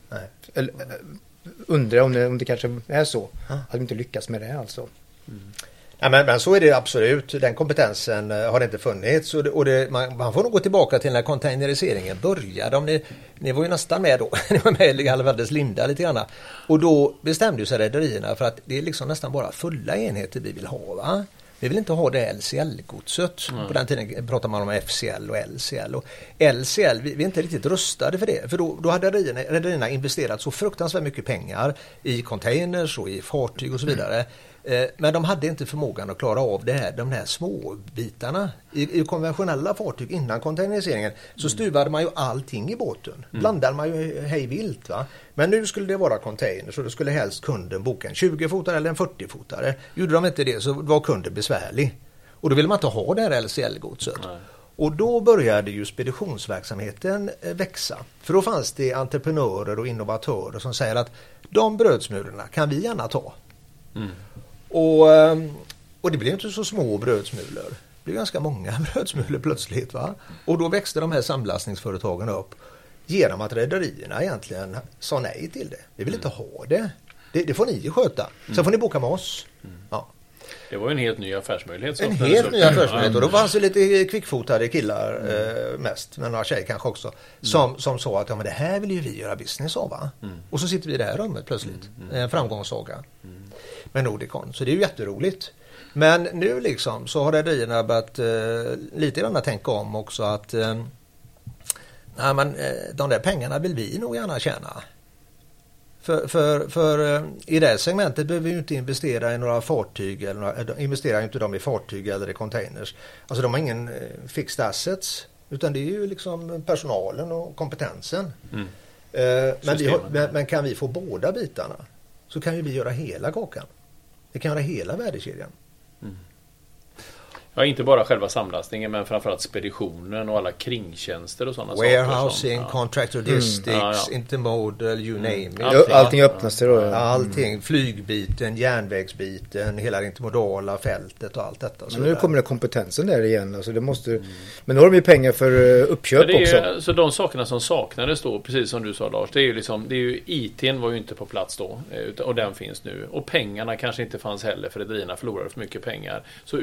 eller eh, undrar om det, om det kanske är så. Ja. Hade inte lyckats med det alltså. Mm. Ja, men, men, så är det absolut. Den kompetensen eh, har inte funnits. Och det, och det, man, man, får nog gå tillbaka till när containeriseringen började. Om ni, ni var ju nästan med då. ni var med i Halvvaldes linda lite grann. Och då bestämde sig rederierna för att det är liksom nästan bara fulla enheter vi vill ha. Va? Vi vill inte ha det LCL-godset. Mm. På den tiden pratade man om FCL och LCL. Och LCL, vi, vi är inte riktigt rustade för det. För då, då hade rederierna investerat så fruktansvärt mycket pengar i containers och i fartyg och så vidare. Mm. Eh, men de hade inte förmågan att klara av det här, de här små bitarna. I, I, konventionella fartyg innan containeriseringen så mm. stuvade man ju allting i båten. Mm. Blandade man ju hej vilt. Va? Men nu skulle det vara containers och då skulle helst kunden boka en 20-fotare eller en 40-fotare. Gjorde de inte det så var kunden besvärlig. Och då ville man inte ha det här LCL-godset. Och då började ju speditionsverksamheten eh, växa. För då fanns det entreprenörer och innovatörer som säger att de brödsmulorna kan vi gärna ta. Mm. Och, ehm, och det blev inte så små brödsmulor. Det blev ganska många brödsmulor plötsligt. Va? Och då växte de här samlastningsföretagen upp genom att rederierna egentligen sa nej till det. Vi vill inte ha det. Det, det får ni sköta. Sen mm. får ni boka med oss. Ja. Det var en helt ny affärsmöjlighet. En helt ny affärsmöjlighet och då fanns det lite kvickfotade killar mm. eh, mest, men några tjejer kanske också, som, mm. som sa att ja, men det här vill ju vi göra business av. Va? Mm. Och så sitter vi i det här rummet plötsligt. Mm. mm. En framgångssaga med Nordicon. Så det är ju jätteroligt. Men nu liksom så har rederierna börjat eh, lite grann tänka om också att eh, nej, men, eh, de där pengarna vill vi nog gärna tjäna. För, för, för eh, i det segmentet behöver vi inte investera i några fartyg eller några, eh, investerar inte de i fartyg eller i containers. Alltså de har ingen fixed assets utan det är ju liksom personalen och kompetensen. Mm. Men, men, men, kan vi få båda bitarna så kan ju vi göra hela kakan. Det kan göra hela värdekedjan. Mm. Ja, inte bara själva samlastningen men framförallt speditionen och alla kringtjänster och sådana Warehousing, saker. contract logistics, mm. ja, ja. intermodal, you name it. Allting, allting öppnas det då? Ja. Allting. Flygbiten, järnvägsbiten, hela det intermodala fältet och allt detta. Men nu kommer det kompetensen där igen. Alltså det måste, mm. Men nu har de ju pengar för eh, uppköp är, också. Så de sakerna som saknades då, precis som du sa Lars, det är ju liksom, det är ju ITn var ju inte på plats då eh, och den finns nu. Och pengarna kanske inte fanns heller för rederierna förlorade för mycket pengar. Så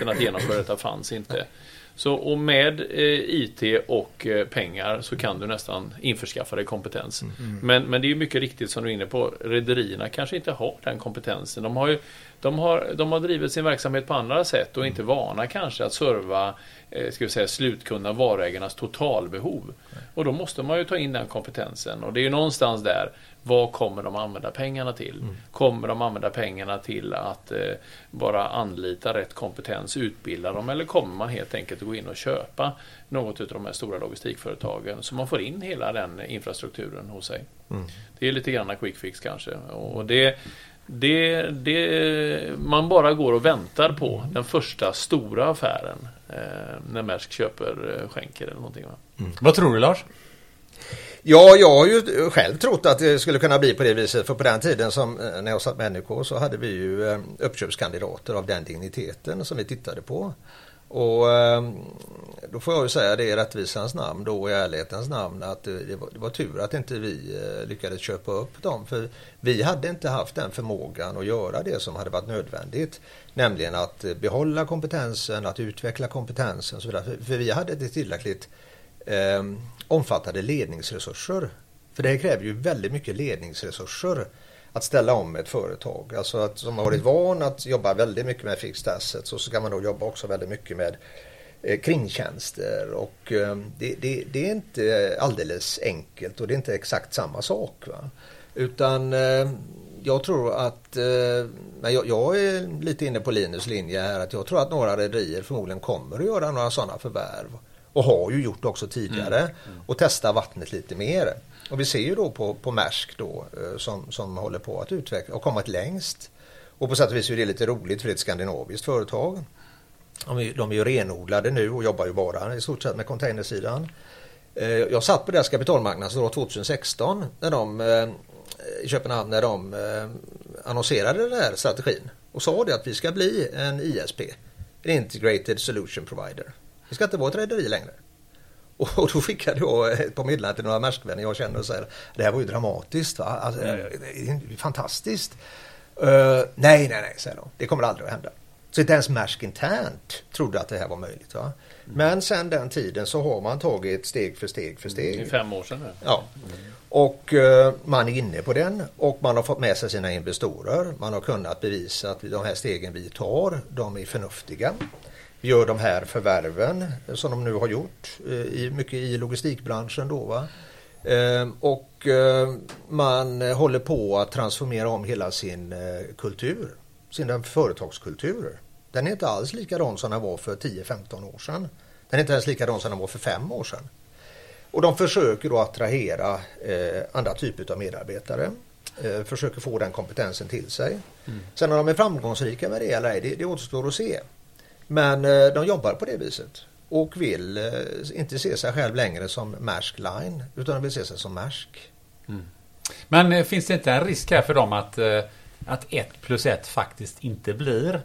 uthålligheten att genomföra detta fanns inte. Så och med eh, IT och eh, pengar så kan du nästan införskaffa dig kompetens. Mm. mm. Men, men det är mycket riktigt som du är inne på. Rederierna kanske inte har den kompetensen. De har, ju, de, har, de har drivit sin verksamhet på andra sätt och inte vana kanske att serva eh, ska vi säga, slutkunderna, varuägarnas totalbehov. Och då måste man ju ta in den kompetensen. Och det är ju någonstans där vad kommer de använda pengarna till? Mm. Kommer de använda pengarna till att eh, bara anlita rätt kompetens, utbilda dem eller kommer man helt enkelt att gå in och köpa något av de här stora logistikföretagen så man får in hela den infrastrukturen hos sig. Mm. Det är lite grann quick fix kanske. Och det, det, det, man bara går och väntar på den första stora affären eh, när Maersk köper eh, skänker eller någonting. Mm. Vad tror du Lars? Ja, jag har ju själv trott att det skulle kunna bli på det viset. För på den tiden som eh, när jag satt med NUK så hade vi ju eh, uppköpskandidater av den digniteten som vi tittade på. Och ehm, då får jag ju säga det i rättvisans namn då och i ärlighetens namn att eh, det var, det var tur att inte vi lyckades köpa upp dem. För vi hade inte haft den förmågan att göra det som hade varit nödvändigt. Nämligen att behålla kompetensen, att utveckla kompetensen och så vidare. För vi hade inte tillräckligt eh, omfattande ledningsresurser. För det kräver ju väldigt mycket ledningsresurser att ställa om ett företag. Alltså att som har varit van att jobba väldigt mycket med fixed assets och så ska man då jobba också väldigt mycket med eh, kringtjänster och eh, det, det, det, är inte alldeles enkelt och det är inte exakt samma sak. Va? Utan eh, jag tror att, eh, men jag, jag, är lite inne på Linus linje här, att jag tror att några rederier förmodligen kommer att göra några sådana förvärv och har ju gjort också tidigare mm. Och testa vattnet lite mer. Och vi ser ju då på, på Maersk då eh, som, som håller på att utveckla och kommit längst. Och på sätt och vis är det lite roligt för det är ett skandinaviskt företag. De är, ju renodlade nu och jobbar ju bara i stort sett med containersidan. Eh, jag satt på deras kapitalmarknad 2016 när de eh, i Köpenhamn när de annonserade den här strategin och sa det att vi ska bli en ISP, en Integrated Solution Provider. Vi ska inte vara ett rederi längre. Och då skickade jag ett par meddelanden till några Maerskvänner jag känner och säger det här var ju dramatiskt. Va? Alltså, mm. det är fantastiskt. Uh, nej, nej, nej, säger de. Det kommer aldrig att hända. Så inte ens Maersk internt trodde att det här var möjligt. Va? Mm. Men sen den tiden så har man tagit steg för steg för steg. Det är fem år sedan. Ja. Mm. Och uh, man är inne på den och man har fått med sig sina investorer. Man har kunnat bevisa att de här stegen vi tar, de är förnuftiga gör de här förvärven som de nu har gjort, eh, i, mycket i logistikbranschen då. Va? Eh, och eh, man håller på att transformera om hela sin kultur, sin företagskultur. Den är inte alls likadan som den var för 10-15 år sedan. Den är inte ens likadan som den var för fem år sedan. Och de försöker då attrahera eh, andra typer av medarbetare. Eh, försöker få den kompetensen till sig. Mm. Sen om de är framgångsrika med det eller ej, det, det återstår att se. Men eh, de jobbar på det viset och vill eh, inte se sig själv längre som Maersk Line utan de vill se sig som Maersk. Mm. Men eh, finns det inte en risk här för dem att, att 1 plus 1 faktiskt inte blir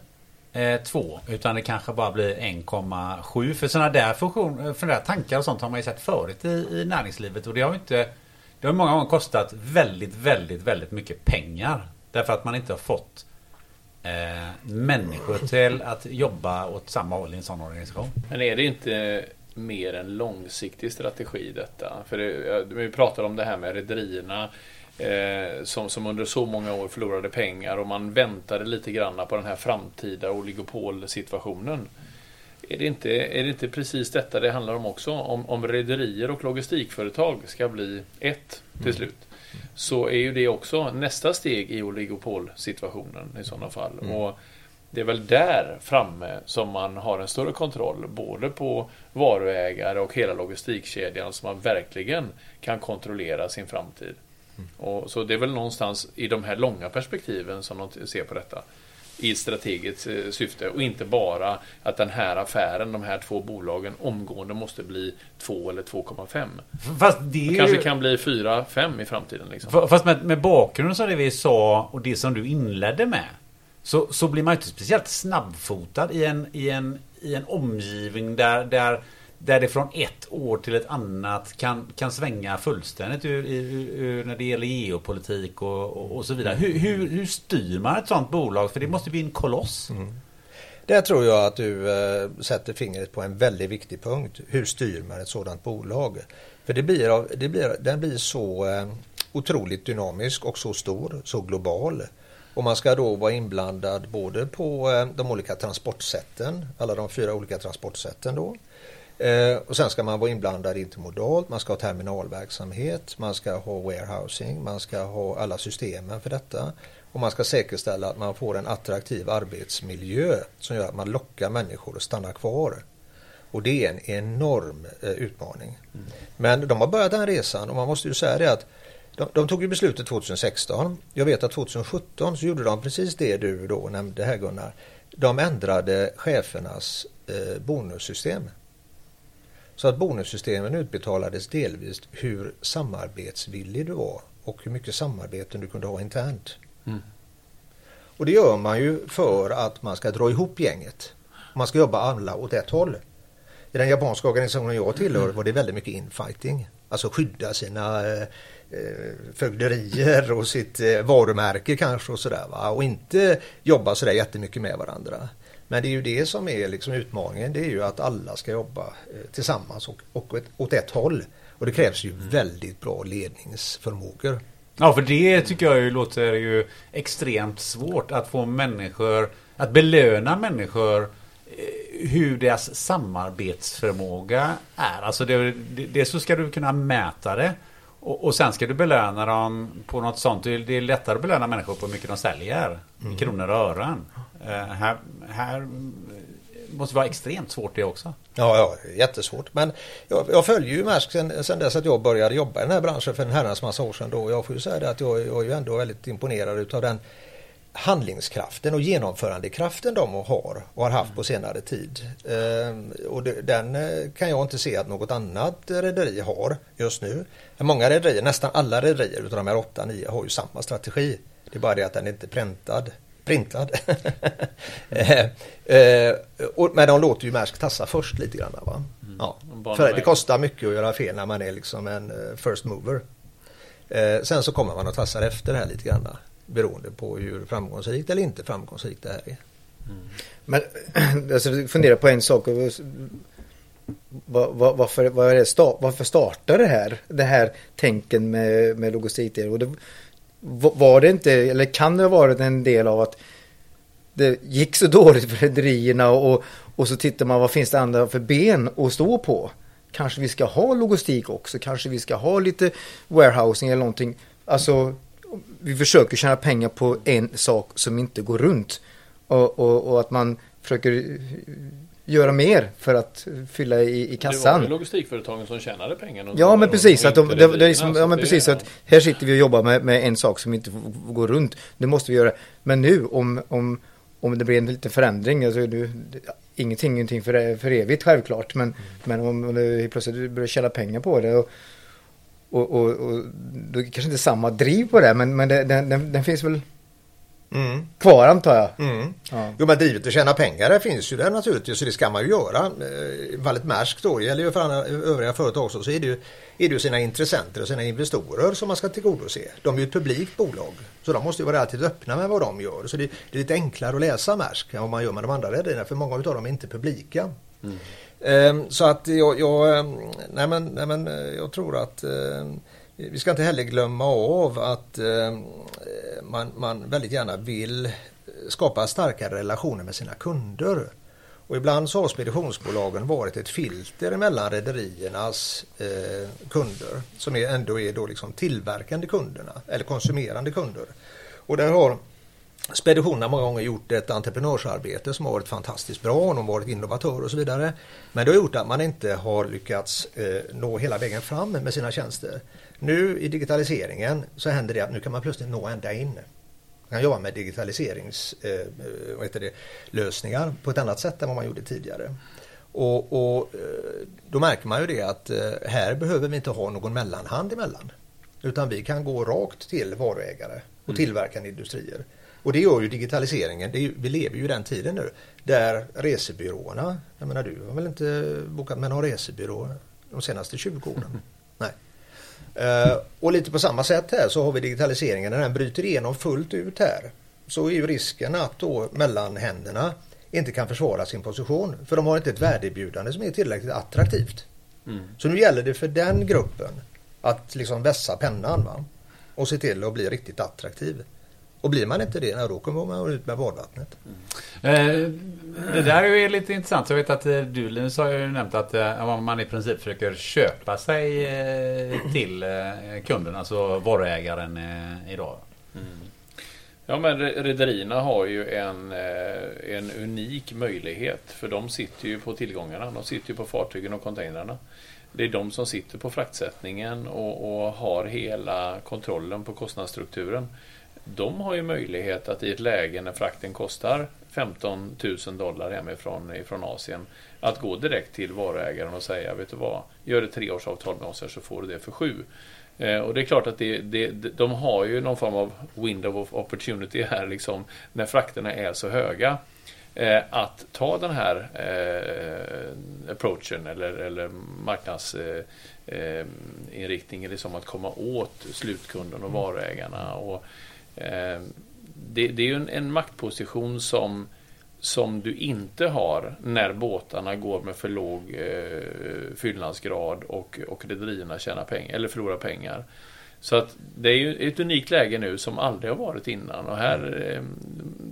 2 utan det kanske bara blir 1,7 för sådana där funktioner, för där tankar och sånt har man ju sett förut i, i näringslivet och det har ju inte det har många gånger kostat väldigt, väldigt, väldigt mycket pengar. Därför att man inte har fått eh, människor till att jobba åt samma håll i en sån organisation. Men är det inte mer en långsiktig strategi detta? För det, vi pratar om det här med rederierna eh, som, som under så många år förlorade pengar och man väntade lite grann på den här framtida oligopolsituationen. Är det, inte, är det inte precis detta det handlar om också? Om, om rederier och logistikföretag ska bli ett till mm. slut så är ju det också nästa steg i oligopolsituationen i sådana fall. Mm. Och det är väl där framme som man har en större kontroll både på varuägare och hela logistikkedjan så man verkligen kan kontrollera sin framtid. Mm. Och, så det är väl någonstans i de här långa perspektiven som de ser på detta. I strategiskt eh, syfte och inte bara att den här affären, de här två bolagen omgående måste bli 2 eller 2,5. Fast det är Kanske ju- kan bli 4-5 i framtiden. Liksom. Fast med, med bakgrunden som det vi sa och det som du inledde med. Så, så blir man inte speciellt snabbfotad i en, i en, i en omgivning där, där, där det från ett år till ett annat kan, kan svänga fullständigt ur, ur, ur, när det gäller geopolitik och, och, och så vidare. Hur, hur, hur styr man ett sånt bolag? För det måste bli en koloss. Mm. Där tror jag att du äh, sätter fingret på en väldigt viktig punkt. Hur styr man ett sådant bolag? För det blir, av- det blir, den blir så äh, otroligt dynamisk och så stor, så global. Och man ska då vara inblandad både på äh, de olika transportsätten, alla de fyra olika transportsätten då. Eh, och sen ska man vara inblandad intermodalt, man ska ha terminalverksamhet, man ska ha warehousing, man ska ha alla systemen för detta. Och man ska säkerställa att man får en attraktiv arbetsmiljö som gör att man lockar människor att stanna kvar. Och det är en enorm eh, utmaning. Men de har börjat den resan och man måste ju säga det att de, de tog ju beslutet 2016. Jag vet att 2017 så gjorde de precis det du då nämnde här Gunnar. De ändrade chefernas eh, bonussystem. Så att bonussystemen utbetalades delvis hur samarbetsvillig du var och hur mycket samarbeten du kunde ha internt. Mm. Och det gör man ju för att man ska dra ihop gänget. Man ska jobba alla åt ett håll. I den japanska organisationen jag tillhör var det väldigt mycket infighting. Alltså skydda sina eh, eh, fögderier och sitt eh, varumärke kanske och sådär. Och inte jobba sådär jättemycket med varandra. Men det är ju det som är liksom utmaningen. Det är ju att alla ska jobba eh, tillsammans och, och ett, åt ett håll. Och det krävs ju väldigt bra ledningsförmågor. Ja, för det tycker jag ju låter ju extremt svårt att få människor, att belöna människor eh, hur deras samarbetsförmåga är. Alltså det, det, det så ska du kunna mäta det. Och, och sen ska du belöna dem på något sånt. Det är, lättare att belöna människor på hur mycket de säljer. I kronor och ören. Eh, här, här måste vara extremt svårt det också. Ja, ja, jättesvårt. Men jag, jag följer ju Maersk sen, sen dess att jag började jobba i den här branschen för en herrans massa år sedan. Då. Jag får ju säga det att jag, jag är ju ändå väldigt imponerad utav den handlingskraften och genomförandekraften de har och har haft på senare tid. Ehm, och den eh, kan jag inte se att något annat rederi har just nu. Många rederier, nästan alla rederier utav de här åtta, nio har ju samma strategi. Det är bara det att den inte är präntad. Printad. Eh, eh, och, men de låter ju Maersk tassa först lite grann. Va? Ja. Bana För det kostar mycket att göra fel när man är liksom en eh, first mover. Sen så kommer man att tassa efter det här lite grann. Beroende på hur framgångsrikt eller inte framgångsrikt det här är. Men alltså, fundera på en sak. Var, var, varför, var det varför startar det här, det här tänken med, med logistik? Och det, var det inte, eller kan det ha varit en del av att det gick så dåligt för rederierna och, och så tittar man vad finns det andra för ben att stå på? Kanske vi ska ha logistik också, kanske vi ska ha lite warehousing eller någonting. Alltså vi försöker tjäna pengar på en sak som inte går runt. Och, och, och att man försöker göra mer för att fylla i, i Det var ju kassan. logistikföretagen som tjänade pengarna. Ja men precis, att de, det, det liksom, ja, men precis att här sitter vi och jobbar med, med en sak som inte går runt. Det måste vi göra. Men nu om, om, om det blir en liten förändring, alltså nu, ingenting, ingenting för, för evigt självklart. Men, men om om helt plötsligt börjar tjäna pengar på det och, och, och, och då är det kanske inte samma driv på det, men, men det, den, den, den finns väl Mm. kvar antar jag. Mm. Ja. Jo men drivet att tjäna pengar det finns ju där naturligtvis så det ska man ju göra. Eh, fallet Maersk då, gäller ju för andra, övriga företag också, så är det, ju, är det ju sina intressenter och sina investorer som man ska tillgodose. De är ju ett publikt bolag så de måste ju vara relativt öppna med vad de gör. Så det, det är lite enklare att läsa Maersk än vad man gör med de andra rederierna för många av dem är inte publika. Ehm, Så att jag, jag, ehm, nej men, nej men, eh, jag tror att ehm, vi ska inte heller glömma av att eh, man, man väldigt gärna vill skapa starkare relationer med sina kunder. Och ibland så har speditionsbolagen varit ett filter mellan rederiernas eh, kunder som är, ändå är då liksom tillverkande kunderna eller konsumerande kunder. Och där har Speditionerna många gånger gjort ett entreprenörsarbete som har varit fantastiskt bra, de har varit innovatörer och så vidare. Men det har gjort att man inte har lyckats eh, nå hela vägen fram med sina tjänster. Nu i digitaliseringen så händer det att nu kan man plötsligt nå ända in. Man kan jobba med digitaliseringslösningar eh, på ett annat sätt än vad man gjorde tidigare. Och, och, Då märker man ju det att här behöver vi inte ha någon mellanhand emellan. Utan vi kan gå rakt till varuägare och mm. tillverkande industrier. Och det gör ju digitaliseringen. Är, vi lever ju i den tiden nu där resebyråerna, jag menar du har väl inte bokat med någon resebyrå de senaste 20 åren? Nej. Uh, och lite på samma sätt här så har vi digitaliseringen när den bryter igenom fullt ut här. Så är ju risken att då mellanhänderna inte kan försvara sin position för de har inte ett värdeerbjudande som är tillräckligt attraktivt. Mm. Så nu gäller det för den gruppen att liksom vässa pennan va? och se till att bli riktigt attraktiv. Och blir man inte det, då kommer man ut med badvattnet. Mm. det där är ju lite intressant. Jag vet att eh, du Linus har ju nämnt att eh, man i princip försöker köpa sig till kunden, alltså varuägaren idag. Mm. Ja men rederierna har ju en, en unik möjlighet för de sitter ju på tillgångarna. De sitter ju på fartygen och containrarna. Det är de som sitter på fraktsättningen och, och har hela kontrollen på kostnadsstrukturen de har ju möjlighet att i ett läge när frakten kostar 15 000 dollar hemifrån ifrån Asien att gå direkt till varuägaren och säga, vet du vad, gör ett treårsavtal med oss här så får du det för sju. Eh, och det är klart att det, det, de har ju någon form av window of opportunity här, liksom, när frakterna är så höga. Eh, att ta den här eh, approachen eller, eller marknadsinriktningen, liksom att komma åt slutkunden och varuägarna. Och, Eh, det, det, är ju en, en, maktposition som, som du inte har när båtarna går med för låg eh, fyllnadsgrad och, och rederierna tjänar pengar, eller förlorar pengar. Så att det är ju ett unikt läge nu som aldrig har varit innan. Och här, eh,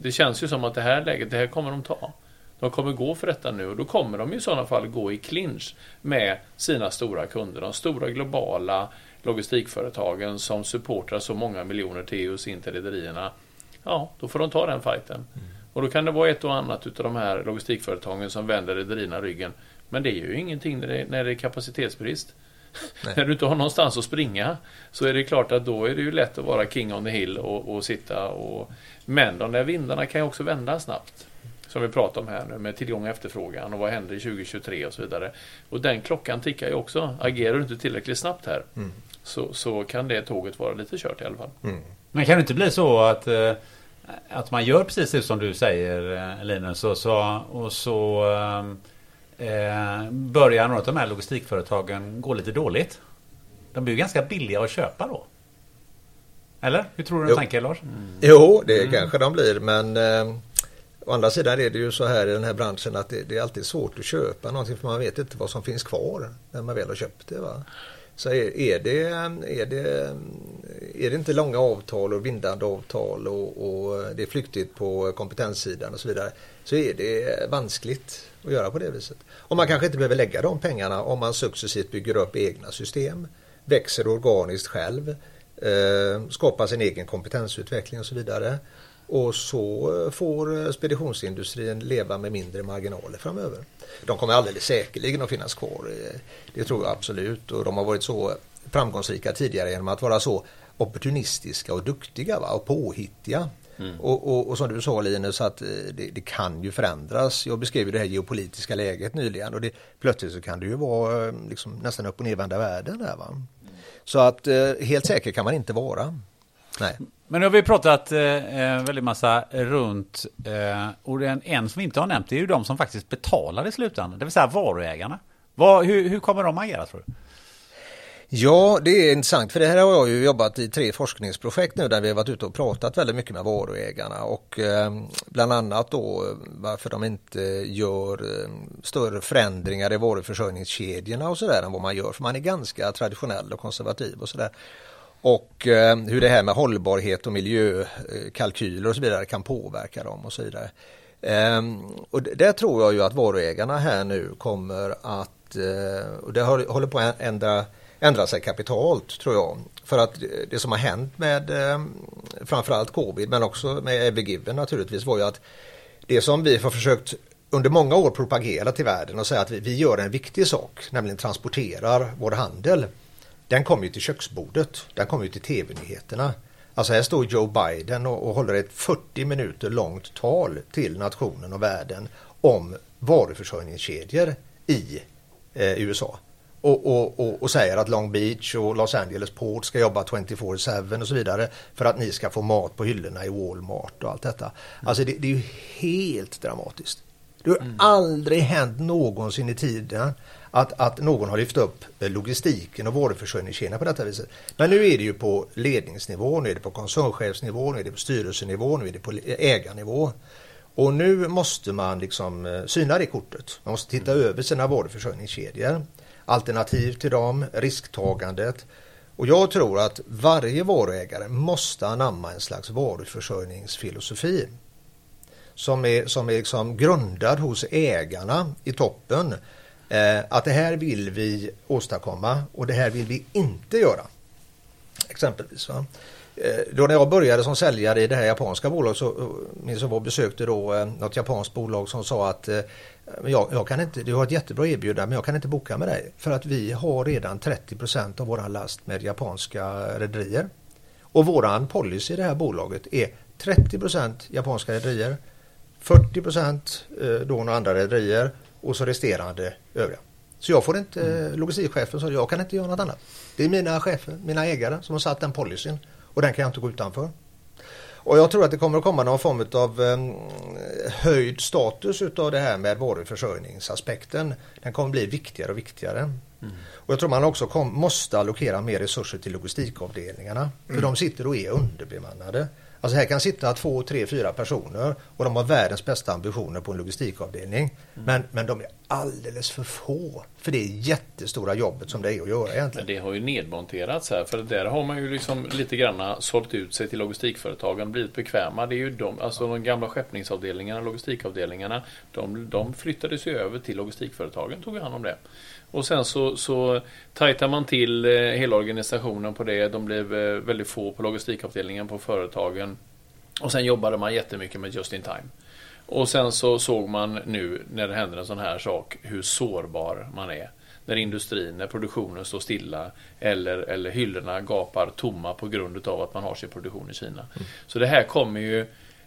det känns ju som att det här läget, det här kommer de ta. De kommer gå för detta nu och då kommer de i sådana fall gå i clinch med sina stora kunder. De stora globala logistikföretagen som supportar så många miljoner TUs in till rederierna. Ja, då får de ta den fighten. Mm. Och då kan det vara ett och annat utav de här logistikföretagen som vänder rederierna ryggen. Men det är ju ingenting när det, när det är kapacitetsbrist. när du inte har någonstans att springa så är det klart att då är det ju lätt att vara king on the hill och, och sitta och... Men de där vindarna kan ju också vända snabbt som vi pratar om här nu med tillgång och efterfrågan och vad händer i 2023 och så vidare. Och den klockan tickar ju också. Agerar du inte tillräckligt snabbt här mm så, så kan det tåget vara lite kört i alla fall. Mm. Men kan det inte bli så att, eh, att man gör precis det som du säger eh, Linus och så, och så eh, börjar några av de här logistikföretagen gå lite dåligt? De blir ju ganska billiga att köpa då. Eller? Hur tror du de tänker Lars? Mm. Jo, det mm. kanske de blir men eh, Å andra sidan är det ju så här i den här branschen att det, det, är alltid svårt att köpa någonting för man vet inte vad som finns kvar när man väl har köpt det. Va? Så är, är, det, är, det, är det inte långa avtal och bindande avtal och, och det är flyktigt på kompetenssidan och så vidare så är det vanskligt att göra på det viset. Och man kanske inte behöver lägga de pengarna om man successivt bygger upp egna system, växer organiskt själv, eh, skapar sin egen kompetensutveckling och så vidare. Och så får speditionsindustrin leva med mindre marginaler framöver. De kommer alldeles säkerligen att finnas kvar. Det tror jag absolut. Och de har varit så framgångsrika tidigare genom att vara så opportunistiska och duktiga va? och påhittiga. Mm. Och, och, och, som du sa Linus, att eh, det, det, kan ju förändras. Jag beskrev det här geopolitiska läget nyligen och det, plötsligt så kan det ju vara eh, liksom, nästan upp och nervända världen där. Va? Så att eh, helt säker kan man inte vara. Nej. Men nu har vi pratat eh, eh, väldigt massa runt eh, och en, en som vi inte har nämnt är ju de som faktiskt betalar i slutändan, det vill säga varuägarna. Vad, hur, hur kommer de agera tror du? Ja, det är intressant för det här har jag ju jobbat i tre forskningsprojekt nu där vi har varit ute och pratat väldigt mycket med varuägarna och eh, bland annat då varför de inte gör eh, större förändringar i varuförsörjningskedjorna och sådär än vad man gör för man är ganska traditionell och konservativ och sådär och eh, hur det här med hållbarhet och miljökalkyler och så vidare kan påverka dem och så vidare. Ehm, och där tror jag ju att varuägarna här nu kommer att, eh, och det håller på att ändra, ändra sig kapitalt tror jag. För att det som har hänt med eh, framförallt covid men också med Evergiven naturligtvis var ju att det som vi har försökt under många år propagera till världen och säga att vi, vi gör en viktig sak, nämligen transporterar vår handel den kommer ju till köksbordet, den kommer ju till tv-nyheterna. Alltså här står Joe Biden och, och håller ett 40 minuter långt tal till nationen och världen om varuförsörjningskedjor i eh, USA. Och, och, och, och, säger att Long Beach och Los Angeles Port ska jobba 24-7 och så vidare för att ni ska få mat på hyllorna i Walmart och allt detta. Alltså det, det är ju helt dramatiskt. Det har mm. aldrig hänt någonsin i tiden att, att någon har lyft upp logistiken och varuförsörjningskedjan på detta viset. Men nu är det ju på ledningsnivå, nu är det på koncernchefsnivå, nu är det på styrelsenivå, nu är det på ägarnivå. Och nu måste man liksom eh, syna det kortet. Man måste titta mm. över sina varuförsörjningskedjor. Alternativ till dem, risktagandet. Och jag tror att varje varuägare måste anamma en slags varuförsörjningsfilosofi. Som är, som är liksom grundad hos ägarna i toppen. Eh, att det här vill vi åstadkomma och det här vill vi inte göra. Exempelvis. Va? Eh, då när jag började som säljare i det här japanska bolaget så minns jag var besökte då eh, något japanskt bolag som sa att eh, jag, jag, kan inte, du har ett jättebra erbjudande men jag kan inte boka med dig för att vi har redan 30% av våran last med japanska rederier. Och våran policy i det här bolaget är 30% japanska rederier, 40 då några andra rederier och så resterande övriga. Så jag får inte, mm. logistikchefen sa jag kan inte göra något annat. Det är mina chefer, mina ägare som har satt den policyn. Och den kan jag inte gå utanför. Och jag tror att det kommer att komma någon form av eh, höjd status utav det här med varuförsörjningsaspekten. Den kommer bli viktigare och viktigare. Mm. Och jag tror man också kom, måste allokera mer resurser till logistikavdelningarna. För mm. de sitter och är underbemannade. Alltså här kan sitta två, tre, fyra personer och de har världens bästa ambitioner på en logistikavdelning. Mm. Men, men de är alldeles för få för det jättestora jobbet som det är att göra egentligen. Men det har ju nedmonterats här för där har man ju liksom lite granna sålt ut sig till logistikföretagen, blivit bekväma. Det är ju de, alltså de gamla skeppningsavdelningarna, logistikavdelningarna, de, de flyttades ju över till logistikföretagen, tog hand om det. Och sen så, så tajtar man till eh, hela organisationen på det. De blev eh, väldigt få på logistikavdelningen på företagen. Och sen jobbade man jättemycket med just in time. Och sen så såg man nu när det händer en sån här sak hur sårbar man är. När industrin, när produktionen står stilla eller, eller hyllorna gapar tomma på grund av att man har sin produktion i Kina. Mm. Så det här kommer ju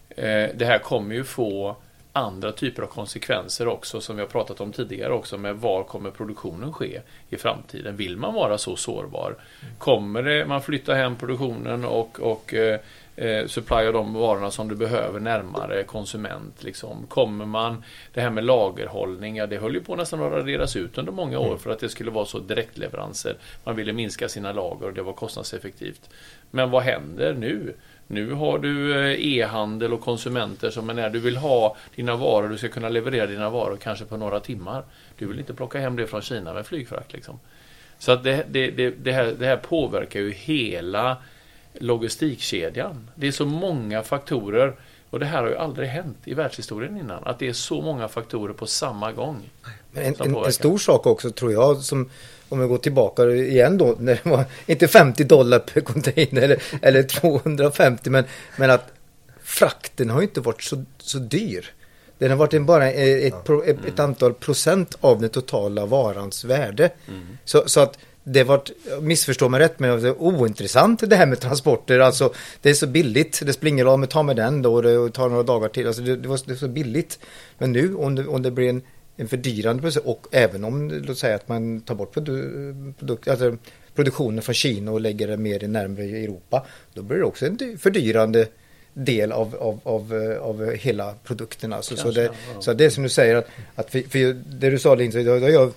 eh, Det här kommer ju få andra typer av konsekvenser också som vi har pratat om tidigare också med var kommer produktionen ske i framtiden? Vill man vara så sårbar? Kommer det, man flytta hem produktionen och, och eh, eh, supplya de varorna som du behöver närmare konsument? Liksom. Kommer man, det här med lagerhållning, ja det höll ju på nästan att raderas ut under många år mm. för att det skulle vara så direktleveranser. Man ville minska sina lager och det var kostnadseffektivt. Men vad händer nu? Nu har du eh, e-handel och konsumenter som är när du vill ha dina varor, du ska kunna leverera dina varor kanske på några timmar. Du vill inte plocka hem det från Kina med flygfrakt. Liksom. Så att det, det, det, det, här, det här påverkar ju hela logistikkedjan. Det är så många faktorer och det här har ju aldrig hänt i världshistorien innan. Att det är så många faktorer på samma gång. En, en, en, stor sak också tror jag som om vi går tillbaka igen då, när det var inte 50 dollar per container eller, eller 250 men, men att frakten har inte varit så, så dyr. Den har varit en, bara ett, ett, ett, antal procent av den totala varans värde. Mm. Så, så att det var, missförstå mig rätt, men det är ointressant det här med transporter. Alltså det är så billigt, det spelar ingen roll om vi tar med den då och det tar några dagar till. Alltså det, det, var, det är så billigt. Men nu om det, om det blir en en fördyrande process och även om låt säga att man tar bort produ produk alltså produktionen från Kina och lägger det mer närmare Europa då blir det också en fördyrande del av, av, av, av hela produkten. Alltså, så, det, så det är som du säger att, att för, för det du sa Lindsay, då har jag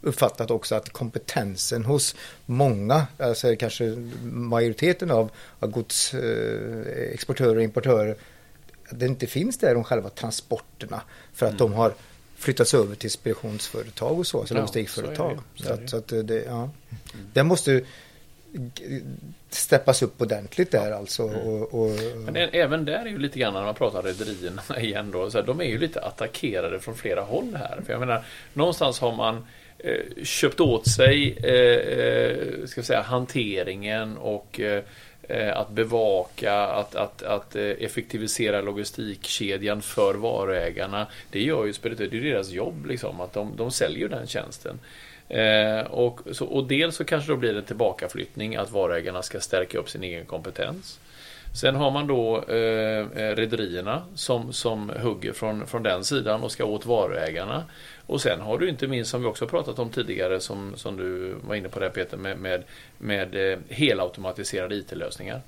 uppfattat också att kompetensen hos många, alltså kanske majoriteten av, av godsexportörer och importörer, att det inte finns där de själva transporterna för att mm. de har flyttats över till speditionsföretag och så, alltså ja, logistikföretag. Så, så, att, så att det, ja. Det måste steppas upp ordentligt där alltså. Mm. Och, och, Men även där är ju lite grann när man pratar rederierna igen då, så här, de är ju lite attackerade från flera håll här. För jag menar, någonstans har man eh, köpt åt sig eh, eh ska säga, hanteringen och Eh, Eh, att bevaka, att, att, att eh, effektivisera logistikkedjan för varuägarna. Det gör ju speditör, det är deras jobb liksom, att de, de säljer den tjänsten. Eh, och, så, och dels så kanske då blir det tillbakaflyttning, att varuägarna ska stärka upp sin egen kompetens. Sen har man då eh, eh rederierna som, som hugger från, från den sidan och ska åt varuägarna. Och sen har du inte minst, som vi också pratat om tidigare, som, som du var inne på där Peter, med, med, med eh, helautomatiserade IT-lösningar.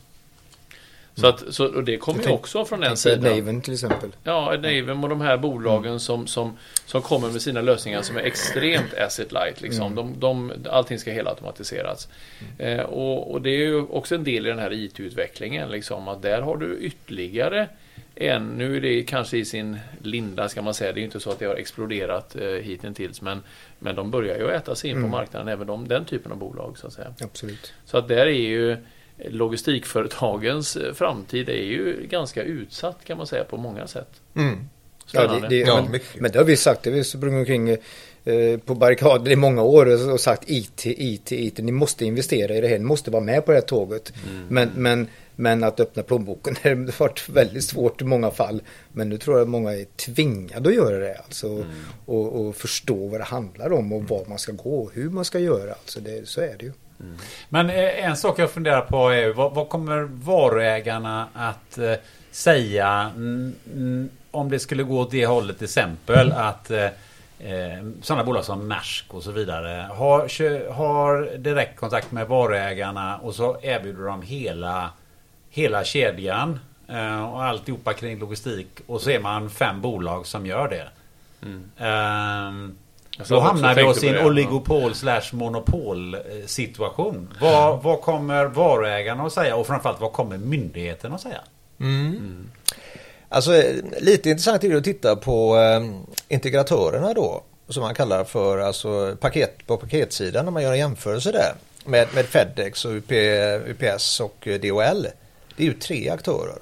Så, att, så och det kommer ju också från den sidan. Naven till exempel. Ja, Naven och de här bolagen som, som, som kommer med sina lösningar som är extremt asset light. Liksom. De, de, allting ska helautomatiseras. Eh, och, och det är ju också en del i den här IT-utvecklingen. Liksom, att där har du ytterligare en, nu är det kanske i sin linda ska man säga, det är inte så att det har exploderat eh, hittills men, men de börjar ju äta sig in Mm. på marknaden, även de, den typen av bolag. Så att säga. Absolut. Så att där är ju logistikföretagens eh, framtid är ju ganska utsatt kan man säga på många sätt. Mm. Ja, det, det, Ja, men, men det har vi sagt, det har vi sprungit omkring eh, på barrikader i många år och sagt IT, IT, IT. Ni måste investera i det här, ni måste vara med på det här tåget. Mm. Men, men, men att öppna plånboken har varit väldigt svårt i många fall. Men nu tror jag att många är tvingade att göra det. Alltså, Mm. och, och förstå vad det handlar om och var man ska gå och hur man ska göra. Alltså det, så är det ju. Men eh, en sak jag funderar på är vad, vad kommer varuägarna att eh, säga mm, mm, om det skulle gå åt det hållet till exempel att eh, eh, sådana bolag som Maersk och så vidare har, har direkt kontakt med varuägarna och så erbjuder de hela, hela kedjan eh, och alltihopa kring logistik och så är man fem bolag som gör det. Ehm, Jag då hamnar vi oss i en oligopol slash monopol eh, situation. Vad, vad kommer varuägarna att säga och framförallt vad kommer myndigheten att säga? Alltså eh, lite intressant är det att titta på eh, integratörerna då. Som man kallar för alltså, paket, på paketsidan när man gör en jämförelse där. Med, med Fedex och UP, UPS och eh, DHL. Det är ju tre aktörer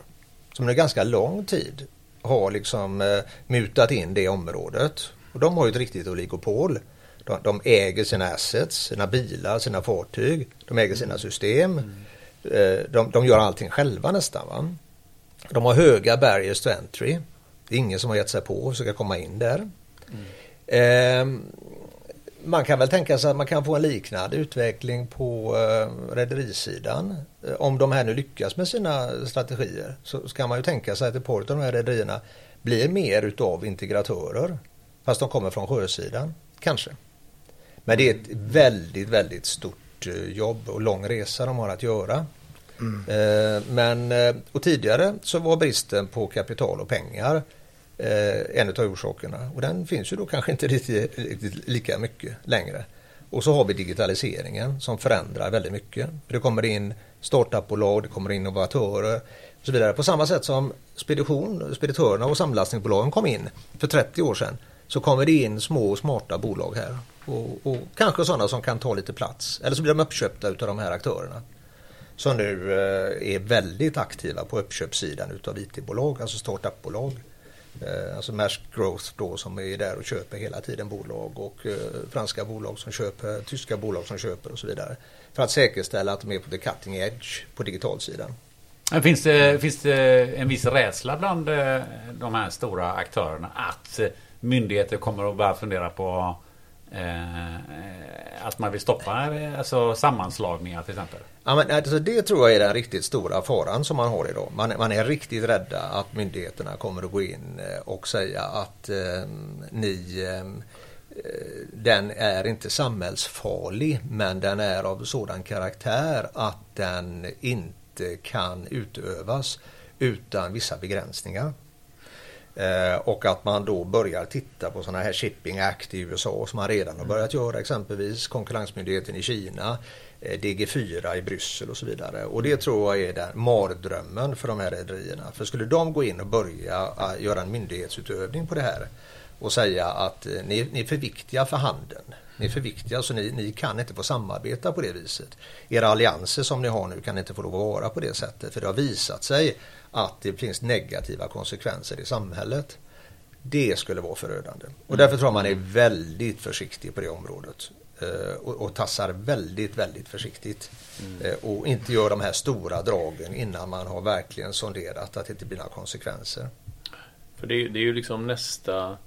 som under ganska lång tid har liksom eh, mutat in det området. Och de har ju ett riktigt oligopol. De, de äger sina assets, sina bilar, sina fartyg. De äger sina system. Eh, de, de gör allting själva nästan. Va? De har höga barriers to entry. Det är ingen som har gett sig på att försöka komma in där. Ehm, man kan väl tänka sig att man kan få en liknande utveckling på eh, rederisidan. Eh, Om de här nu lyckas med sina strategier så ska man ju tänka sig att ett par av de här rederierna blir mer utav integratörer. Fast de kommer från sjösidan, kanske. Men det är ett väldigt, väldigt stort eh, jobb och lång resa de har att göra. Eh, Men och tidigare så var bristen på kapital och pengar eh, en av orsakerna. Och den finns ju då kanske inte riktigt, riktigt lika mycket längre. Och så har vi digitaliseringen som förändrar väldigt mycket. Det kommer in startupbolag, det kommer in innovatörer och så vidare. På samma sätt som spedition, speditörerna och samlastningsbolagen kom in för 30 år sedan så kommer det in små och smarta bolag här. Och, och kanske sådana som kan ta lite plats. Eller så blir de uppköpta utav de här aktörerna som nu eh, är väldigt aktiva på uppköpssidan utav IT-bolag, alltså startupbolag. Eh, alltså Maersk Growth då som är där och köper hela tiden bolag och eh, franska bolag som köper, tyska bolag som köper och så vidare. För att säkerställa att de är på the cutting edge på digitalsidan. Finns det, finns det en viss rädsla bland eh, de här stora aktörerna att myndigheter kommer att börja fundera på eh, att man vill stoppa alltså sammanslagningar till exempel? Ja, men alltså det tror jag är den riktigt stora faran som man har idag. Man, man är riktigt rädda att myndigheterna kommer att gå in eh, och säga att eh, ni ehm, eh, den är inte samhällsfarlig men den är av sådan karaktär att den inte kan utövas utan vissa begränsningar. Eh, och att man då börjar titta på sådana här Shipping Act i USA som man redan har börjat göra exempelvis Konkurrensmyndigheten i Kina, Eh, DG4 i Bryssel och så vidare. Och det tror jag är den mardrömmen för de här rederierna. För skulle de gå in och börja eh, göra en myndighetsutövning på det här och säga att eh, ni, ni är för viktiga för handeln. Ni är för viktiga så ni, ni kan inte få samarbeta på det viset. Era allianser som ni har nu kan inte få lov att vara på det sättet. För det har visat sig att det finns negativa konsekvenser i samhället. Det skulle vara förödande. Och därför tror jag man är väldigt försiktig på det området. Eh, och, och tassar väldigt, väldigt försiktigt. Eh, och inte gör de här stora dragen innan man har verkligen sonderat att det inte blir några konsekvenser. För det, är- det är ju liksom nästa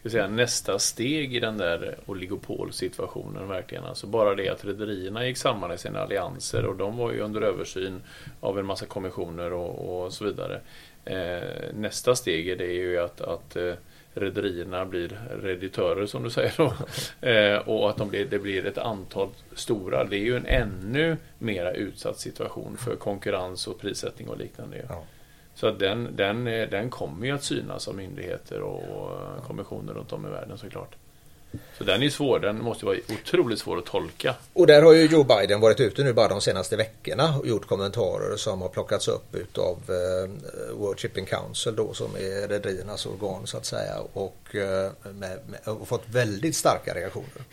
ska säga, nästa steg i den där oligopolsituationen verkligen. Alltså bara det att rederierna gick samman i sina allianser och de var ju under översyn av en massa kommissioner och, och så vidare. Eh, nästa steg är det ju att, att eh, rederierna blir reditörer som du säger då. Eh, och att de blir, det blir ett antal stora. Det är ju en ännu mera utsatt situation för konkurrens och prissättning och liknande. Ja. Så den, den, eh, den kommer ju att synas av myndigheter och kommissioner runt om i världen såklart. Så den är ju svår, den måste vara otroligt svår att tolka. Och där har ju Joe Biden varit ute nu bara de senaste veckorna och gjort kommentarer som har plockats upp utav eh, World Shipping Council då som är rederiernas organ så att säga och, eh, med, med, och fått väldigt starka reaktioner.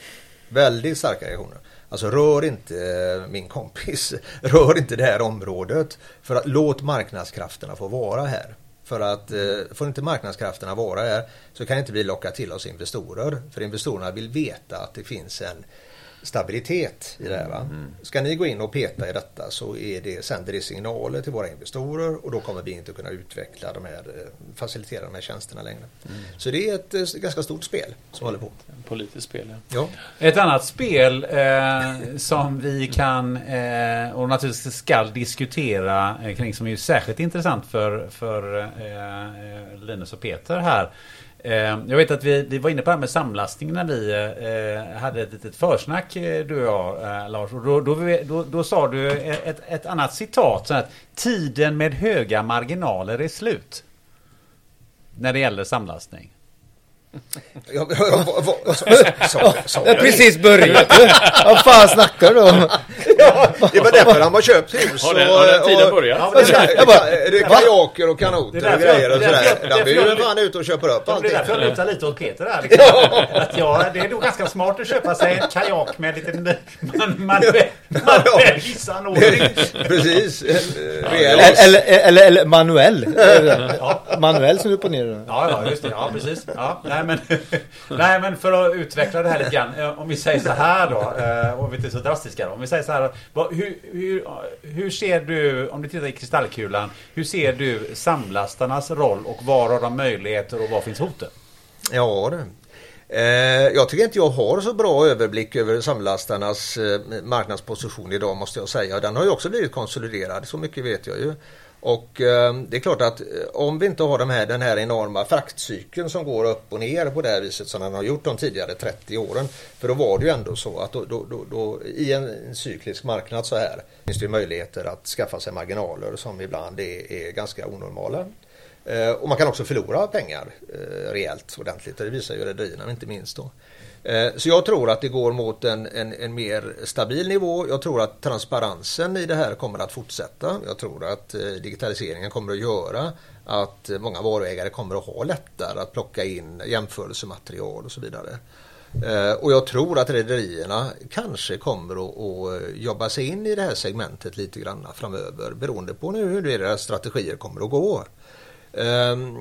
Väldigt starka reaktioner. Alltså rör inte eh, min kompis, rör inte det här området för att låt marknadskrafterna få vara här. För att eh, får inte marknadskrafterna vara här så kan inte vi locka till oss investorer. För investerarna vill veta att det finns en stabilitet i det här. Va? Ska ni gå in och peta i detta så är det, sänder det signaler till våra investorer och då kommer vi inte kunna utveckla de här, eh, facilitera de här tjänsterna längre. Så det är ett eh, ganska stort spel som håller på. Politiskt spel, ja. Ja. Ett annat spel eh, som vi kan eh, och naturligtvis ska diskutera eh, kring som är ju särskilt intressant för, för eh, Linus och Peter här. Eh, jag vet att vi, vi var inne på det här med samlastning när vi eh, hade ett litet försnack eh, du och jag Lars. Och då, då, då, då sa du ett, ett annat citat. Så att, Tiden med höga marginaler är slut. När det gäller samlastning. Ja, ja, ja, Jag har jag precis börjat du. Vad fan snackar du om? Ja, det var därför han har köpt hus. Har den, har den tiden börjat? Ja, det är Jag bara, det är kajaker och kanoter Det är och jag- grejer och det är därför sådär. jag- De blir ju jag- fan ute och köper upp Ja, det är allting. därför jag lutar lite åt Peter här. Liksom. Att ja, det är nog ganska smart att köpa sig en kajak med lite man, manuell, hissanordning. Precis. Eh, Eller, eller, eller, eller manuell. Manuell som upp och ner. Ja, ja, just det. Ja, precis. Ja, nej, men, nej, men för att utveckla det här lite grann. Eh, om vi säger så här då. Eh, om vi inte är så drastiska då. Om vi säger så här. Hur, hur, hur ser du, om du tittar i kristallkulan. Hur ser du samlastarnas roll och var har de möjligheter och var finns hoten? Ja, det. Eh, jag tycker inte jag har så bra överblick över samlastarnas marknadsposition idag måste jag säga. Den har ju också blivit konsoliderad, så mycket vet jag ju. Och eh, det är klart att eh, om vi inte har de här, den här enorma fraktcykeln som går upp och ner på det här viset som den har gjort de tidigare 30 åren. För då var det ju ändå så att då, då, då, då, i en, cyklisk marknad så här finns det ju möjligheter att skaffa sig marginaler som ibland är, är ganska onormala. Eh, och man kan också förlora pengar eh, rejält ordentligt. Och det visar ju rederierna inte minst då. Eh, så jag tror att det går mot en, en, en mer stabil nivå. Jag tror att transparensen i det här kommer att fortsätta. Jag tror att eh, digitaliseringen kommer att göra att eh, många varuägare kommer att ha lättare att plocka in jämförelsematerial och så vidare. Och jag tror att rederierna kanske kommer att, att jobba sig in i det här segmentet lite grann framöver beroende på nu hur deras strategier kommer att gå. Ehm,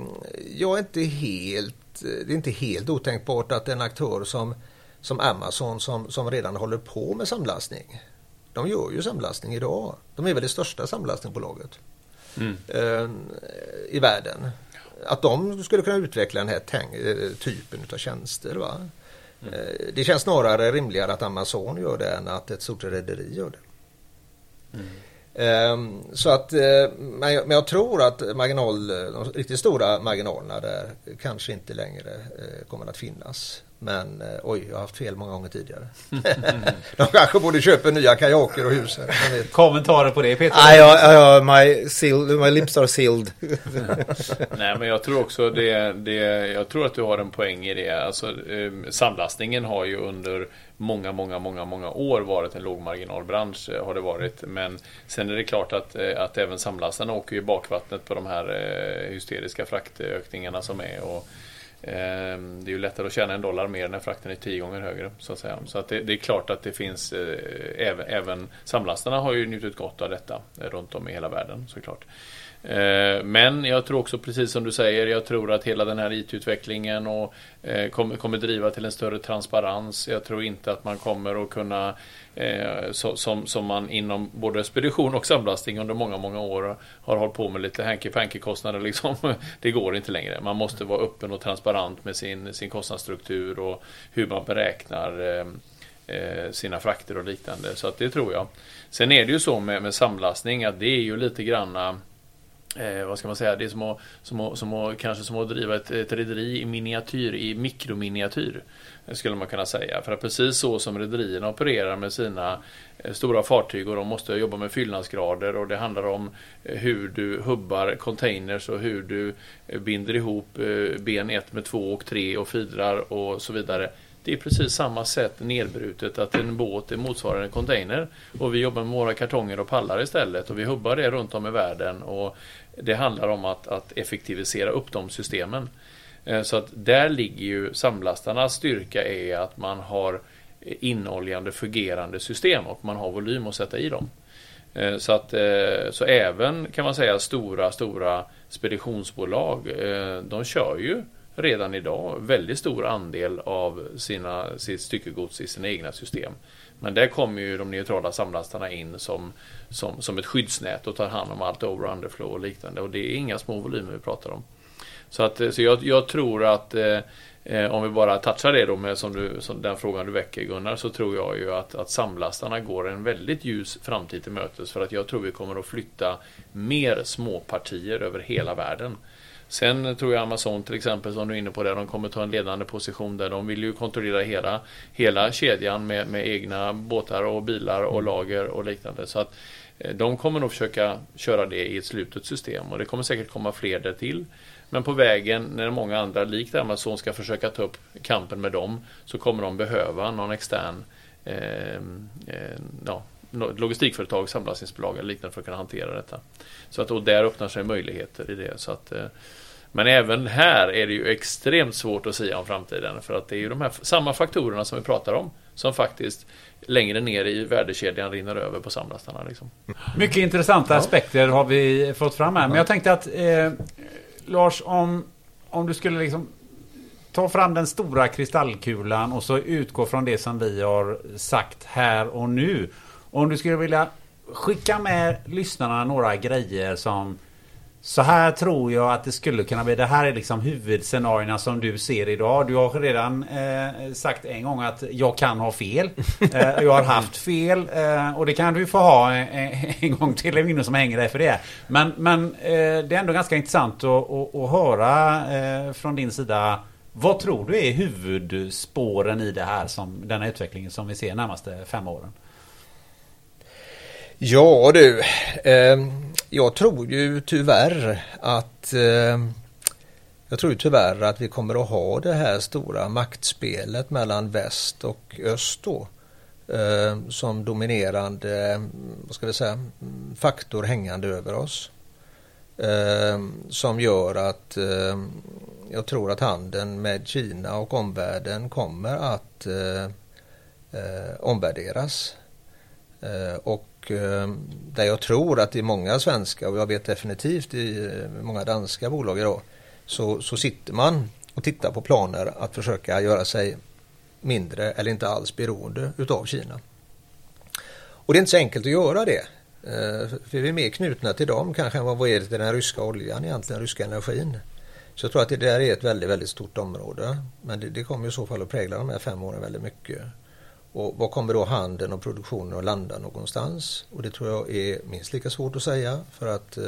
jag är inte helt, det är inte helt otänkbart att en aktör som, som Amazon som, som redan håller på med samlastning. De gör ju samlastning idag. De är väl det största samlastningsbolaget Mm. ehm, i världen. Att de skulle kunna utveckla den här eh, typen av tjänster. Va? Eh, Det känns snarare rimligare att Amazon gör det än att ett stort rederi gör det. Ehm, Så att, eh, men jag, tror att marginal, de riktigt stora marginalerna där kanske inte längre eh, kommer att finnas. Men eh, oj, jag har haft fel många gånger tidigare. de kanske borde köpa nya kajaker och hus. Kommentarer på det Peter? Nej, ja, my, seal, my lips are sealed. Nej, men jag tror också det, det... Jag tror att du har en poäng i det. Alltså, eh, samlastningen har ju under många, många, många, många år varit en lågmarginalbransch. Eh, har det varit. Men sen är det klart att, eh, att även samlastarna åker i bakvattnet på de här eh, hysteriska fraktökningarna som är. Och, eh, det är ju lättare att tjäna en dollar mer när frakten är tio gånger högre. Så att säga. Så att det, det är klart att det finns eh, även, även samlastarna har ju njutit gott av detta runt om i hela världen såklart. Eh, men jag tror också, precis som du säger, jag tror att hela den här IT-utvecklingen och, eh, kommer, kommer driva till en större transparens. Jag tror inte att man kommer att kunna, eh, som, som man inom både spedition och samlastning under många, många år har hållit på med lite hanky-panky-kostnader. Liksom. Det går inte längre. Man måste vara öppen och transparent med sin, sin kostnadsstruktur och hur man beräknar sina frakter och liknande. Så att det tror jag. Sen är det ju så med, med samlastning att det är ju lite granna Eh, vad ska man säga? Det är som att, som att, som att, kanske som att driva ett, ett rederi i miniatyr, i mikrominiatyr. Skulle man kunna säga. För att precis så som rederierna opererar med sina eh, stora fartyg och de måste jobba med fyllnadsgrader och det handlar om eh, hur du hubbar containers och hur du eh, binder ihop ben 1 med 2 och 3 och fidrar och så vidare. Det är precis samma sätt nedbrutet att en båt är motsvarande en container och vi jobbar med våra kartonger och pallar istället och vi hubbar det runt om i världen och det handlar om att, att effektivisera upp de systemen. Eh, så att där ligger ju samlastarnas styrka är att man har inoljande fungerande system och man har volym att sätta i dem. Eh, så, att, eh, så även kan man säga stora, stora speditionsbolag, de kör ju redan idag väldigt stor andel av sina, sitt styckegods i sina egna system. Men där kommer ju de neutrala samlastarna in som, som, som ett skyddsnät och tar hand om allt over underflow och liknande. Och det är inga små volymer vi pratar om. Så, att, eh, så jag, jag tror att eh, eh, om vi bara touchar det då med som du, som den frågan du väcker Gunnar, så tror jag ju att, att samlastarna går en väldigt ljus framtid till mötes. För att jag tror vi kommer att flytta mer småpartier över hela världen. Sen tror jag Amazon till exempel, som du är inne på där, de kommer ta en ledande position där. De vill ju kontrollera hela, hela kedjan med, med egna båtar och bilar och mm. lager och liknande. Så att eh, de kommer nog försöka köra det i ett slutet system och det kommer säkert komma fler där till. Men på vägen, när många andra likt Amazon ska försöka ta upp kampen med dem, så kommer de behöva någon extern eh, eh, ja, logistikföretag, samlastningsbolag eller liknande för att kunna hantera detta. Så att, och där öppnar sig möjligheter i det. Så att, eh, men även här är det ju extremt svårt att säga om framtiden. För att det är ju de här samma faktorerna som vi pratar om som faktiskt längre ner i värdekedjan rinner över på samlastarna. Liksom. Mycket intressanta aspekter har vi fått fram här. Men jag tänkte att eh, Lars, om, om du skulle liksom ta fram den stora kristallkulan och så utgå från det som vi har sagt här och nu. Om du skulle vilja skicka med lyssnarna några grejer som så här tror jag att det skulle kunna bli. Det här är liksom huvudscenarierna som du ser idag. Du har redan eh, sagt en gång att jag kan ha fel. Eh, jag har haft fel. Eh, och det kan du få ha en, en gång till. Minne som hänger dig för det. Men, men eh, det är ändå ganska intressant att, att, att höra eh, från din sida. Vad tror du är huvudspåren i det här som den här utvecklingen som vi ser närmaste fem åren? Ja du, eh, jag tror ju tyvärr att eh, jag tror ju tyvärr att vi kommer att ha det här stora maktspelet mellan väst och öst då. Eh, som dominerande vad ska vi säga, faktor hängande över oss. Eh, som gör att eh, jag tror att handeln med Kina och omvärlden kommer att eh, eh omvärderas. Eh, och Eh, där jag tror att i många svenska och jag vet definitivt i eh, många danska bolag idag så, så sitter man och tittar på planer att försöka göra sig mindre eller inte alls beroende utav Kina. Och det är inte så enkelt att göra det. Eh, för vi är mer knutna till dem kanske än vad vi är till den ryska oljan egentligen, ryska energin. Så jag tror att det där är ett väldigt, väldigt stort område. Men det, det kommer i så fall att prägla de här fem åren väldigt mycket. Och var kommer då handeln och produktionen att landa någonstans? Och det tror jag är minst lika svårt att säga för att eh,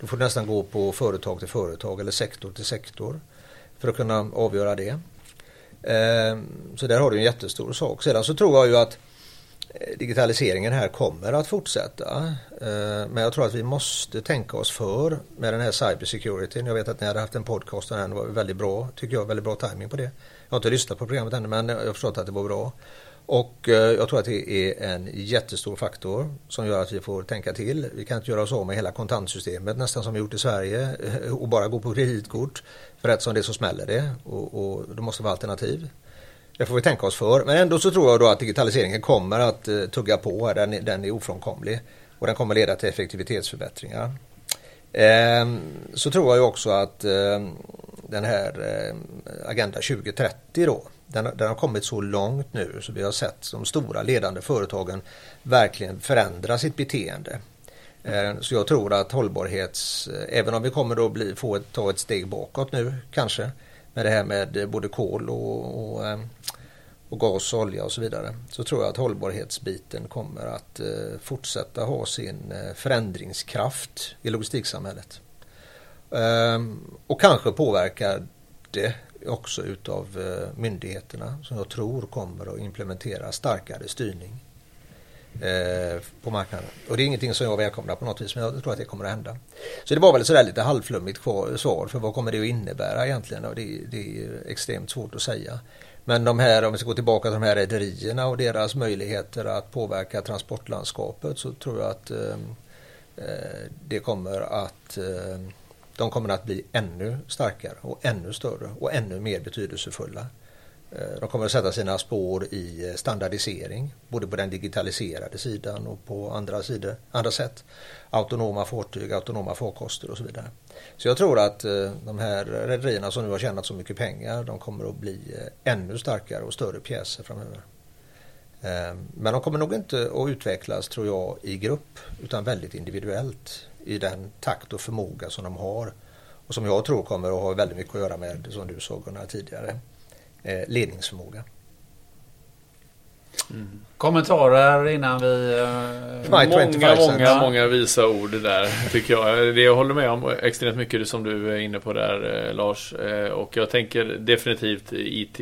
då får du nästan gå på företag till företag eller sektor till sektor för att kunna avgöra det. Eh, så där har du en jättestor sak. Sedan så tror jag ju att eh, digitaliseringen här kommer att fortsätta. Eh, men jag tror att vi måste tänka oss för med den här cybersecurity. Jag vet att ni hade haft en podcast och den var väldigt bra, tycker jag, väldigt bra timing på det. Jag har inte lyssnat på programmet ännu men jag har förstått att det var bra. Och eh, jag tror att det är en jättestor faktor som gör att vi får tänka till. Vi kan inte göra oss av med hela kontantsystemet nästan som vi gjort i Sverige eh, och bara gå på kreditkort. För rätt som det så smäller det och, och då måste vi ha alternativ. Det får vi tänka oss för. Men ändå så tror jag då att digitaliseringen kommer att eh, tugga på. Den, den är ofrånkomlig och den kommer leda till effektivitetsförbättringar. Ehm, så tror jag också att ehm, den här ehm, Agenda 2030 då, den, den, har kommit så långt nu så vi har sett de stora ledande företagen verkligen förändra sitt beteende. Eh, så jag tror att hållbarhets, eh, även om vi kommer då bli, få ett, ta ett steg bakåt nu kanske med det här med eh, både kol och, och, och gas och olja och så vidare. Så tror jag att hållbarhetsbiten kommer att fortsätta ha sin förändringskraft i logistiksamhället. Ehm, och kanske påverka det också utav eh, myndigheterna som jag tror kommer att implementera starkare styrning eh, på marknaden. Och det är ingenting som jag välkomnar på något vis men jag tror att det kommer att hända. Så det var väl sådär lite halvflummigt svar för vad kommer det att innebära egentligen och det, det är extremt svårt att säga. Men de här, om vi ska gå tillbaka till de här rederierna och deras möjligheter att påverka transportlandskapet så tror jag att eh, eh det kommer att eh, de kommer att bli ännu starkare och ännu större och ännu mer betydelsefulla. Eh, de kommer att sätta sina spår i eh, standardisering, både på den digitaliserade sidan och på andra, sidor, andra sätt. Autonoma fartyg, autonoma farkoster och så vidare. Så jag tror att eh, de här rederierna som nu har tjänat så mycket pengar, de kommer att bli ännu starkare och större pjäser framöver. Men de kommer nog inte att utvecklas, tror jag, i grupp, utan väldigt individuellt i den takt och förmåga som de har. Och som jag tror kommer att ha väldigt mycket att göra med, som du såg Gunnar tidigare, Eh, ledningsförmåga. Mm. Kommentarer innan vi... Uh... Många, många, många visa ord där tycker jag. Det jag håller med om extremt mycket som du är inne på där eh, Lars. Eh, och jag tänker definitivt IT,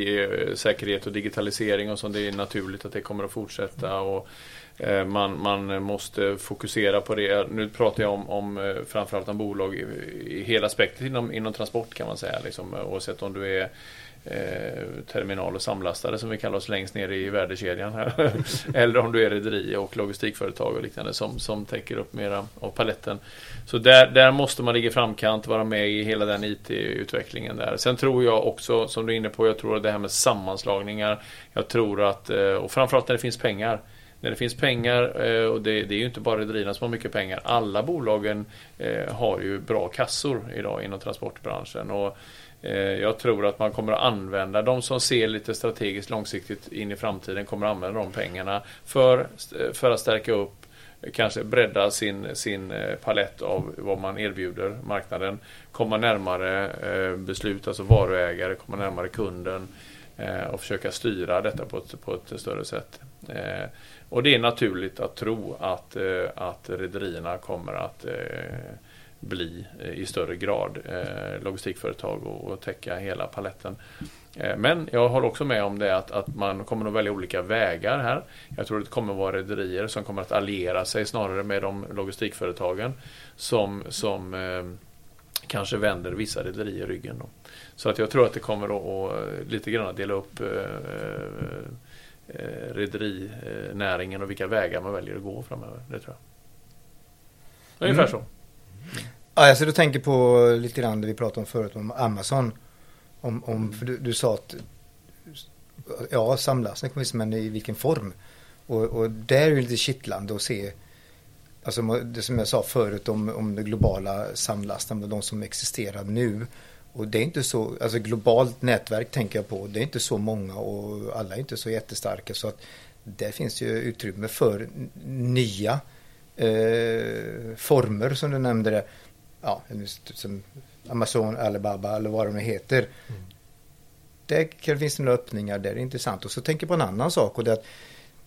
säkerhet och digitalisering och så. Det är naturligt att det kommer att fortsätta. Och eh, Eh, man, man måste fokusera på det. Nu pratar jag om, om eh, framförallt om bolag i, i hela spektrat inom, inom transport kan man säga. Liksom, oavsett om du är eh, terminal och samlastare som vi kallar oss längst ner i värdekedjan här. Eller om du är rederi och logistikföretag och liknande som, som täcker upp mera av paletten. Så där, där måste man ligga i framkant, vara med i hela den IT-utvecklingen där. Sen tror jag också, som du är inne på, jag tror att det här med sammanslagningar. Jag tror att, eh, och framförallt när det finns pengar. När det finns pengar, eh, och det, det är ju inte bara rederierna som har mycket pengar. Alla bolagen eh, har ju bra kassor idag inom transportbranschen. Och eh, jag tror att man kommer att använda de som ser lite strategiskt långsiktigt in i framtiden kommer att använda de pengarna för, för att stärka upp kanske bredda sin, sin palett av vad man erbjuder marknaden. Komma närmare beslut, alltså varuägare, komma närmare kunden och försöka styra detta på ett, på ett större sätt. Och det är naturligt att tro att, eh, att rederierna kommer att eh, bli eh, i större grad eh, logistikföretag och, och täcka hela paletten. Eh, men jag håller också med om det att, att man kommer att välja olika vägar här. Jag tror det kommer att vara rederier som kommer att alliera sig snarare med de logistikföretagen som, som eh, kanske vänder vissa rederier ryggen. Då. Så att jag tror att det kommer att, att eh, lite grann dela upp eh, eh, rederinäringen och vilka vägar man väljer att gå framöver. Det tror jag. Ungefär mm. så. Ja, alltså du tänker på lite grann det vi pratade om förut om Amazon. Om, om, för du, du sa att ja, samlastning men i vilken form? Och, och där är det lite kittlande att se Alltså det som jag sa förut om, om det globala samlastande, de som existerar nu. Och det är inte så, alltså globalt nätverk tänker jag på, det är inte så många och alla är inte så jättestarka så att där finns ju utrymme för nya eh, former som du nämnde det. Ja, som Amazon, Alibaba eller vad de nu heter. Mm. Där finns det några öppningar, där är intressant. Och så tänker jag på en annan sak och det är att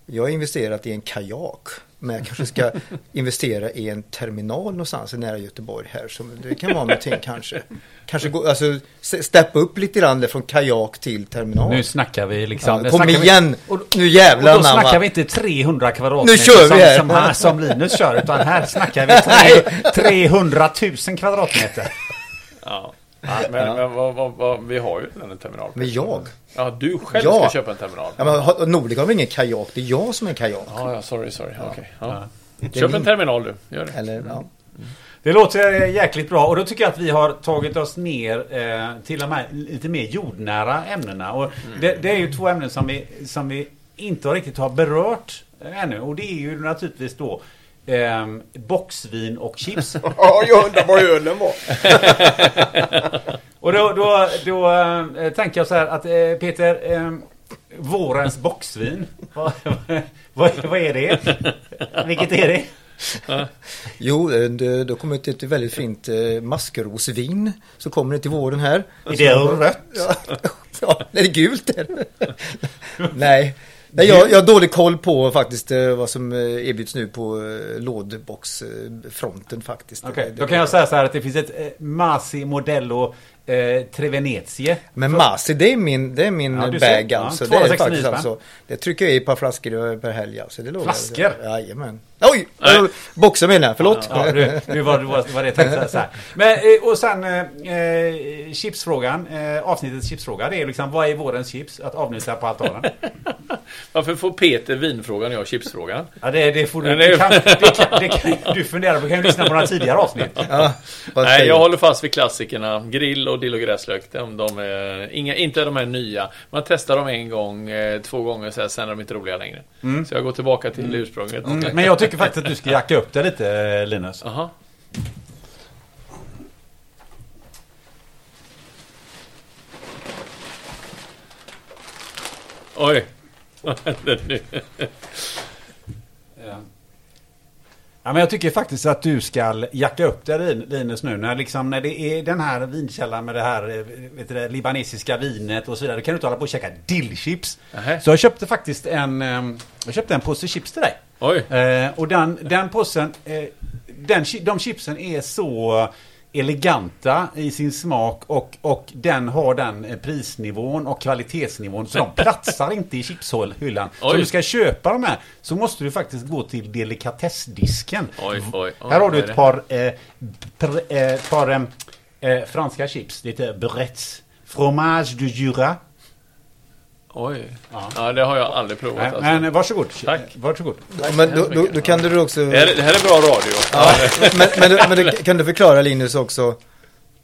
jag har investerat i en kajak. Men jag kanske ska investera i en terminal någonstans nära Göteborg här. Så det kan vara någonting kanske. Kanske gå, alltså steppa upp lite grann från kajak till terminal. Nu snackar vi liksom. Ja, kom igen! Vi, och, nu jävlar Och då snackar vi inte 300 kvadratmeter nu kör vi här. Som, som, som Linus kör. Utan här snackar vi 300 000 kvadratmeter. Ja. Men, ja. men vad, vad, vad, vi har ju en terminal. Men jag? Ja, du själv ja. ska köpa en terminal. Ja, men Nordic har väl ingen kajak? Det är jag som är kajak. Ja, ja sorry, sorry. Ja. Okay. Ja. Köp en terminal du. Gör det. Eller, ja. Det låter jäkligt bra och då tycker jag att vi har tagit oss ner eh, till de här lite mer jordnära ämnena. Och mm. det, det, är ju två ämnen som vi, som vi inte riktigt har berört ännu. Och det är ju naturligtvis då ehm, boxvin och chips. Ja, jag undrar vad ölen var. Och då, då, då eh, tänker jag så här att eh, Peter, eh, vårens boxvin, vad, vad, vad är det? Vilket är det? Jo, eh, det, då kommer det ett väldigt fint eh, maskrosvin. Så kommer det till våren här. Är det rött? Ja, ja det är gult är det. Nej. Nej, jag, jag har dålig koll på faktiskt eh, vad som eh, erbjuds nu på eh, lådboxfronten faktiskt. Okej, Det- då kan jag säga så här att det finns ett Masi Modello eh, Trevenetie. Men Masi, det är min, det är min Ja, bag Ja, alltså. det är 269 faktiskt alltså. Det trycker jag i ett par flaskor per helg alltså. Det lovar jag. Flaskor? Jajamän. Oj! Nej. Boxar menar jag, förlåt. Ja, du, du var, var, var det jag tänkte så här. Men, eh, och sen eh, eh, chipsfrågan, eh, avsnittets chipsfråga. Det är liksom, vad är vårens chips att avnysa på altanen? Varför får Peter vinfrågan och jag chipsfrågan? Ja, det, det får du, det kan, det kan, det kan, du fundera på, kan ju lyssna på några tidigare avsnitt. Ja, Nej, jag håller fast vid klassikerna. Grill och dill och gräslök. De, de är, inga, inte de här nya. Man testar dem en gång, eh, två gånger, så här, sen är de inte roliga längre. Så jag går tillbaka till ursprunget. Mm, men jag tycker faktiskt att du ska jacka upp det lite, eh, Linus. Jaha. Oj. Vad hände nu? Ja, men jag tycker faktiskt att du ska jacka upp det Lin- Linus nu när, liksom, när det är den här vinkällan med det här eh, vet du, det, libanesiska vinet och så vidare. Då kan du inte hålla på och käka dillchips. Så jag köpte faktiskt en, eh, jag köpte en påse chips till dig. Eh, och den, den påsen, eh, den, de chipsen är så eleganta i sin smak och, och den har den eh, prisnivån och kvalitetsnivån så de platsar inte i chipshyllan. Så om du ska köpa de här så måste du faktiskt gå till delikatessdisken. Oj, oj, Här har du ett det? par, eh, pr, eh, par eh, eh, franska chips, lite Bretz. Fromage du Jura. Oj. Ja. Ja. det har jag aldrig provat. Nej, Alltså. Men eh, varsågod. Tack. Varsågod. Ja, men då, då, då kan du också... Det, här, det här är bra radio. Ja, men, men, men du, kan du förklara Linus också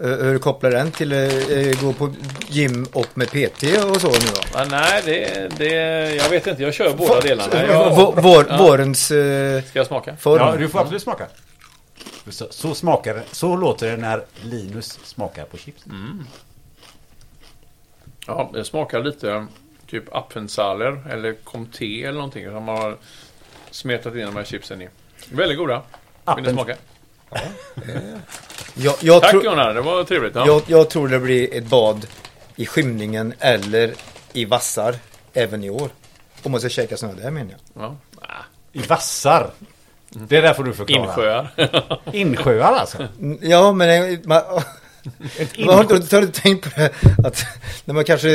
eh, hur du kopplar den till uh, gå på gym och med PT och så nu då? Ja, nej, det, det... Jag vet inte. Jag kör båda delarna. Jag, Vår, vår, Ja. Vårens uh, ska jag smaka? form. Ja, du får absolut smaka. Så, så smakar det. Så låter det när Linus smakar på chips. Ja, det smakar lite typ appensaler eller comté eller någonting som man har smetat in de här chipsen i. Väldigt goda. Vill ni smaka? Jag, jag, Tack Jonna, det var trevligt. Ja. jag, jag tror det blir ett bad i skymningen eller i vassar även i år. Om man ska käka sådana där menar jag. Ja. I vassar. Det där får du förklara. Insjöar. Insjöar alltså. Mm, Ja, men eh, man, Ett man har inte tänkt på det att när man kanske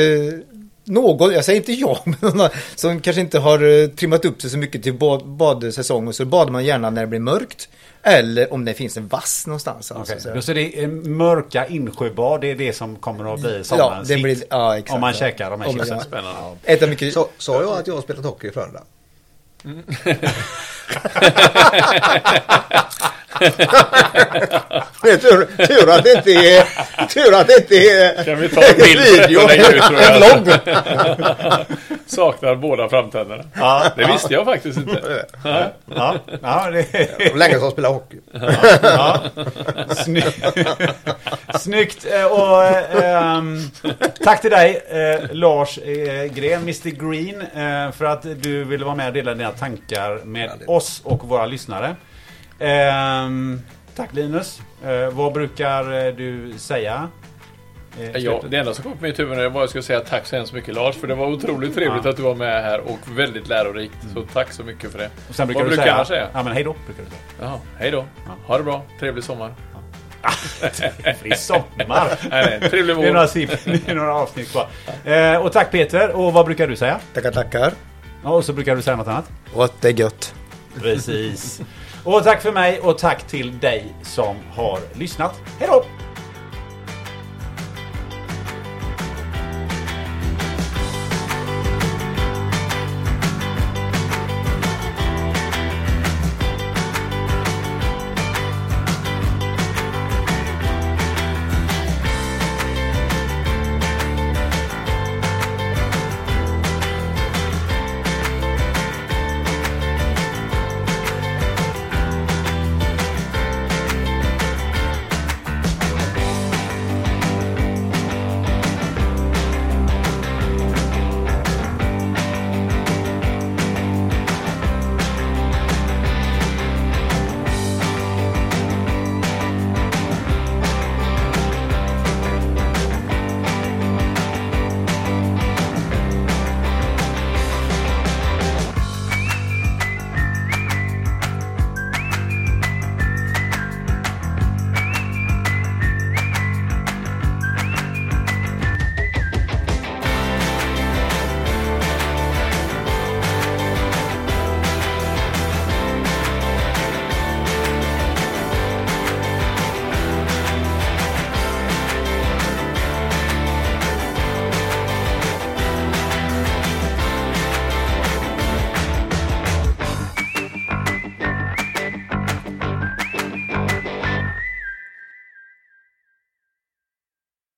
någon, jag säger inte jag, men någon som kanske inte har eh, trimmat upp sig så mycket till bad, badsäsong och så badar man gärna när det blir mörkt. Eller om det finns en vass någonstans. Alltså, Okej, så så det är mörka insjöbad, det är det som kommer att bli Ja, sommarens det blir, hit. ja, exakt. Om man ja. käkar de här chipsen. ja. Mycket. Så, sa jag att jag har spelat hockey i Frölunda? Det är tur, tur att det inte är... Tur att det inte är... Kan vi ta en bild på detta och lägga ut, tror jag? En vlogg. Saknar båda framtänderna. Ja, Det visste jag faktiskt inte. ja, ja, det Det var länge sedan jag spelade hockey. Ja. Sny Snyggt. Eh, Och, ehm, tack till dig eh, Lars eh, Gren, Mr Green, eh, för att du ville vara med och dela dina tankar med oss och våra lyssnare. Ehm, tack Linus. Eh, vad brukar eh, du säga? Eh, Ja, det enda som kom på mitt huvud är bara jag ska säga tack så hemskt mycket Lars. För det var otroligt trevligt Ja. att du var med här och väldigt lärorikt. Så tack så mycket för det. Och sen brukar Vad du brukar säga, jag säga? Ja men hej då, brukar du säga. Jaha, hej då. Ha det bra. Trevlig sommar. Frisk sommar. Nej, nej, trevlig Det är, några, vår. det är några avsnitt kvar. Eh, och tack Peter. Och vad brukar du säga? Tackar, tackar. Ja, och så brukar du säga något annat. Och att det är gött. Precis. Och tack för mig och tack till dig som har lyssnat. Hej då!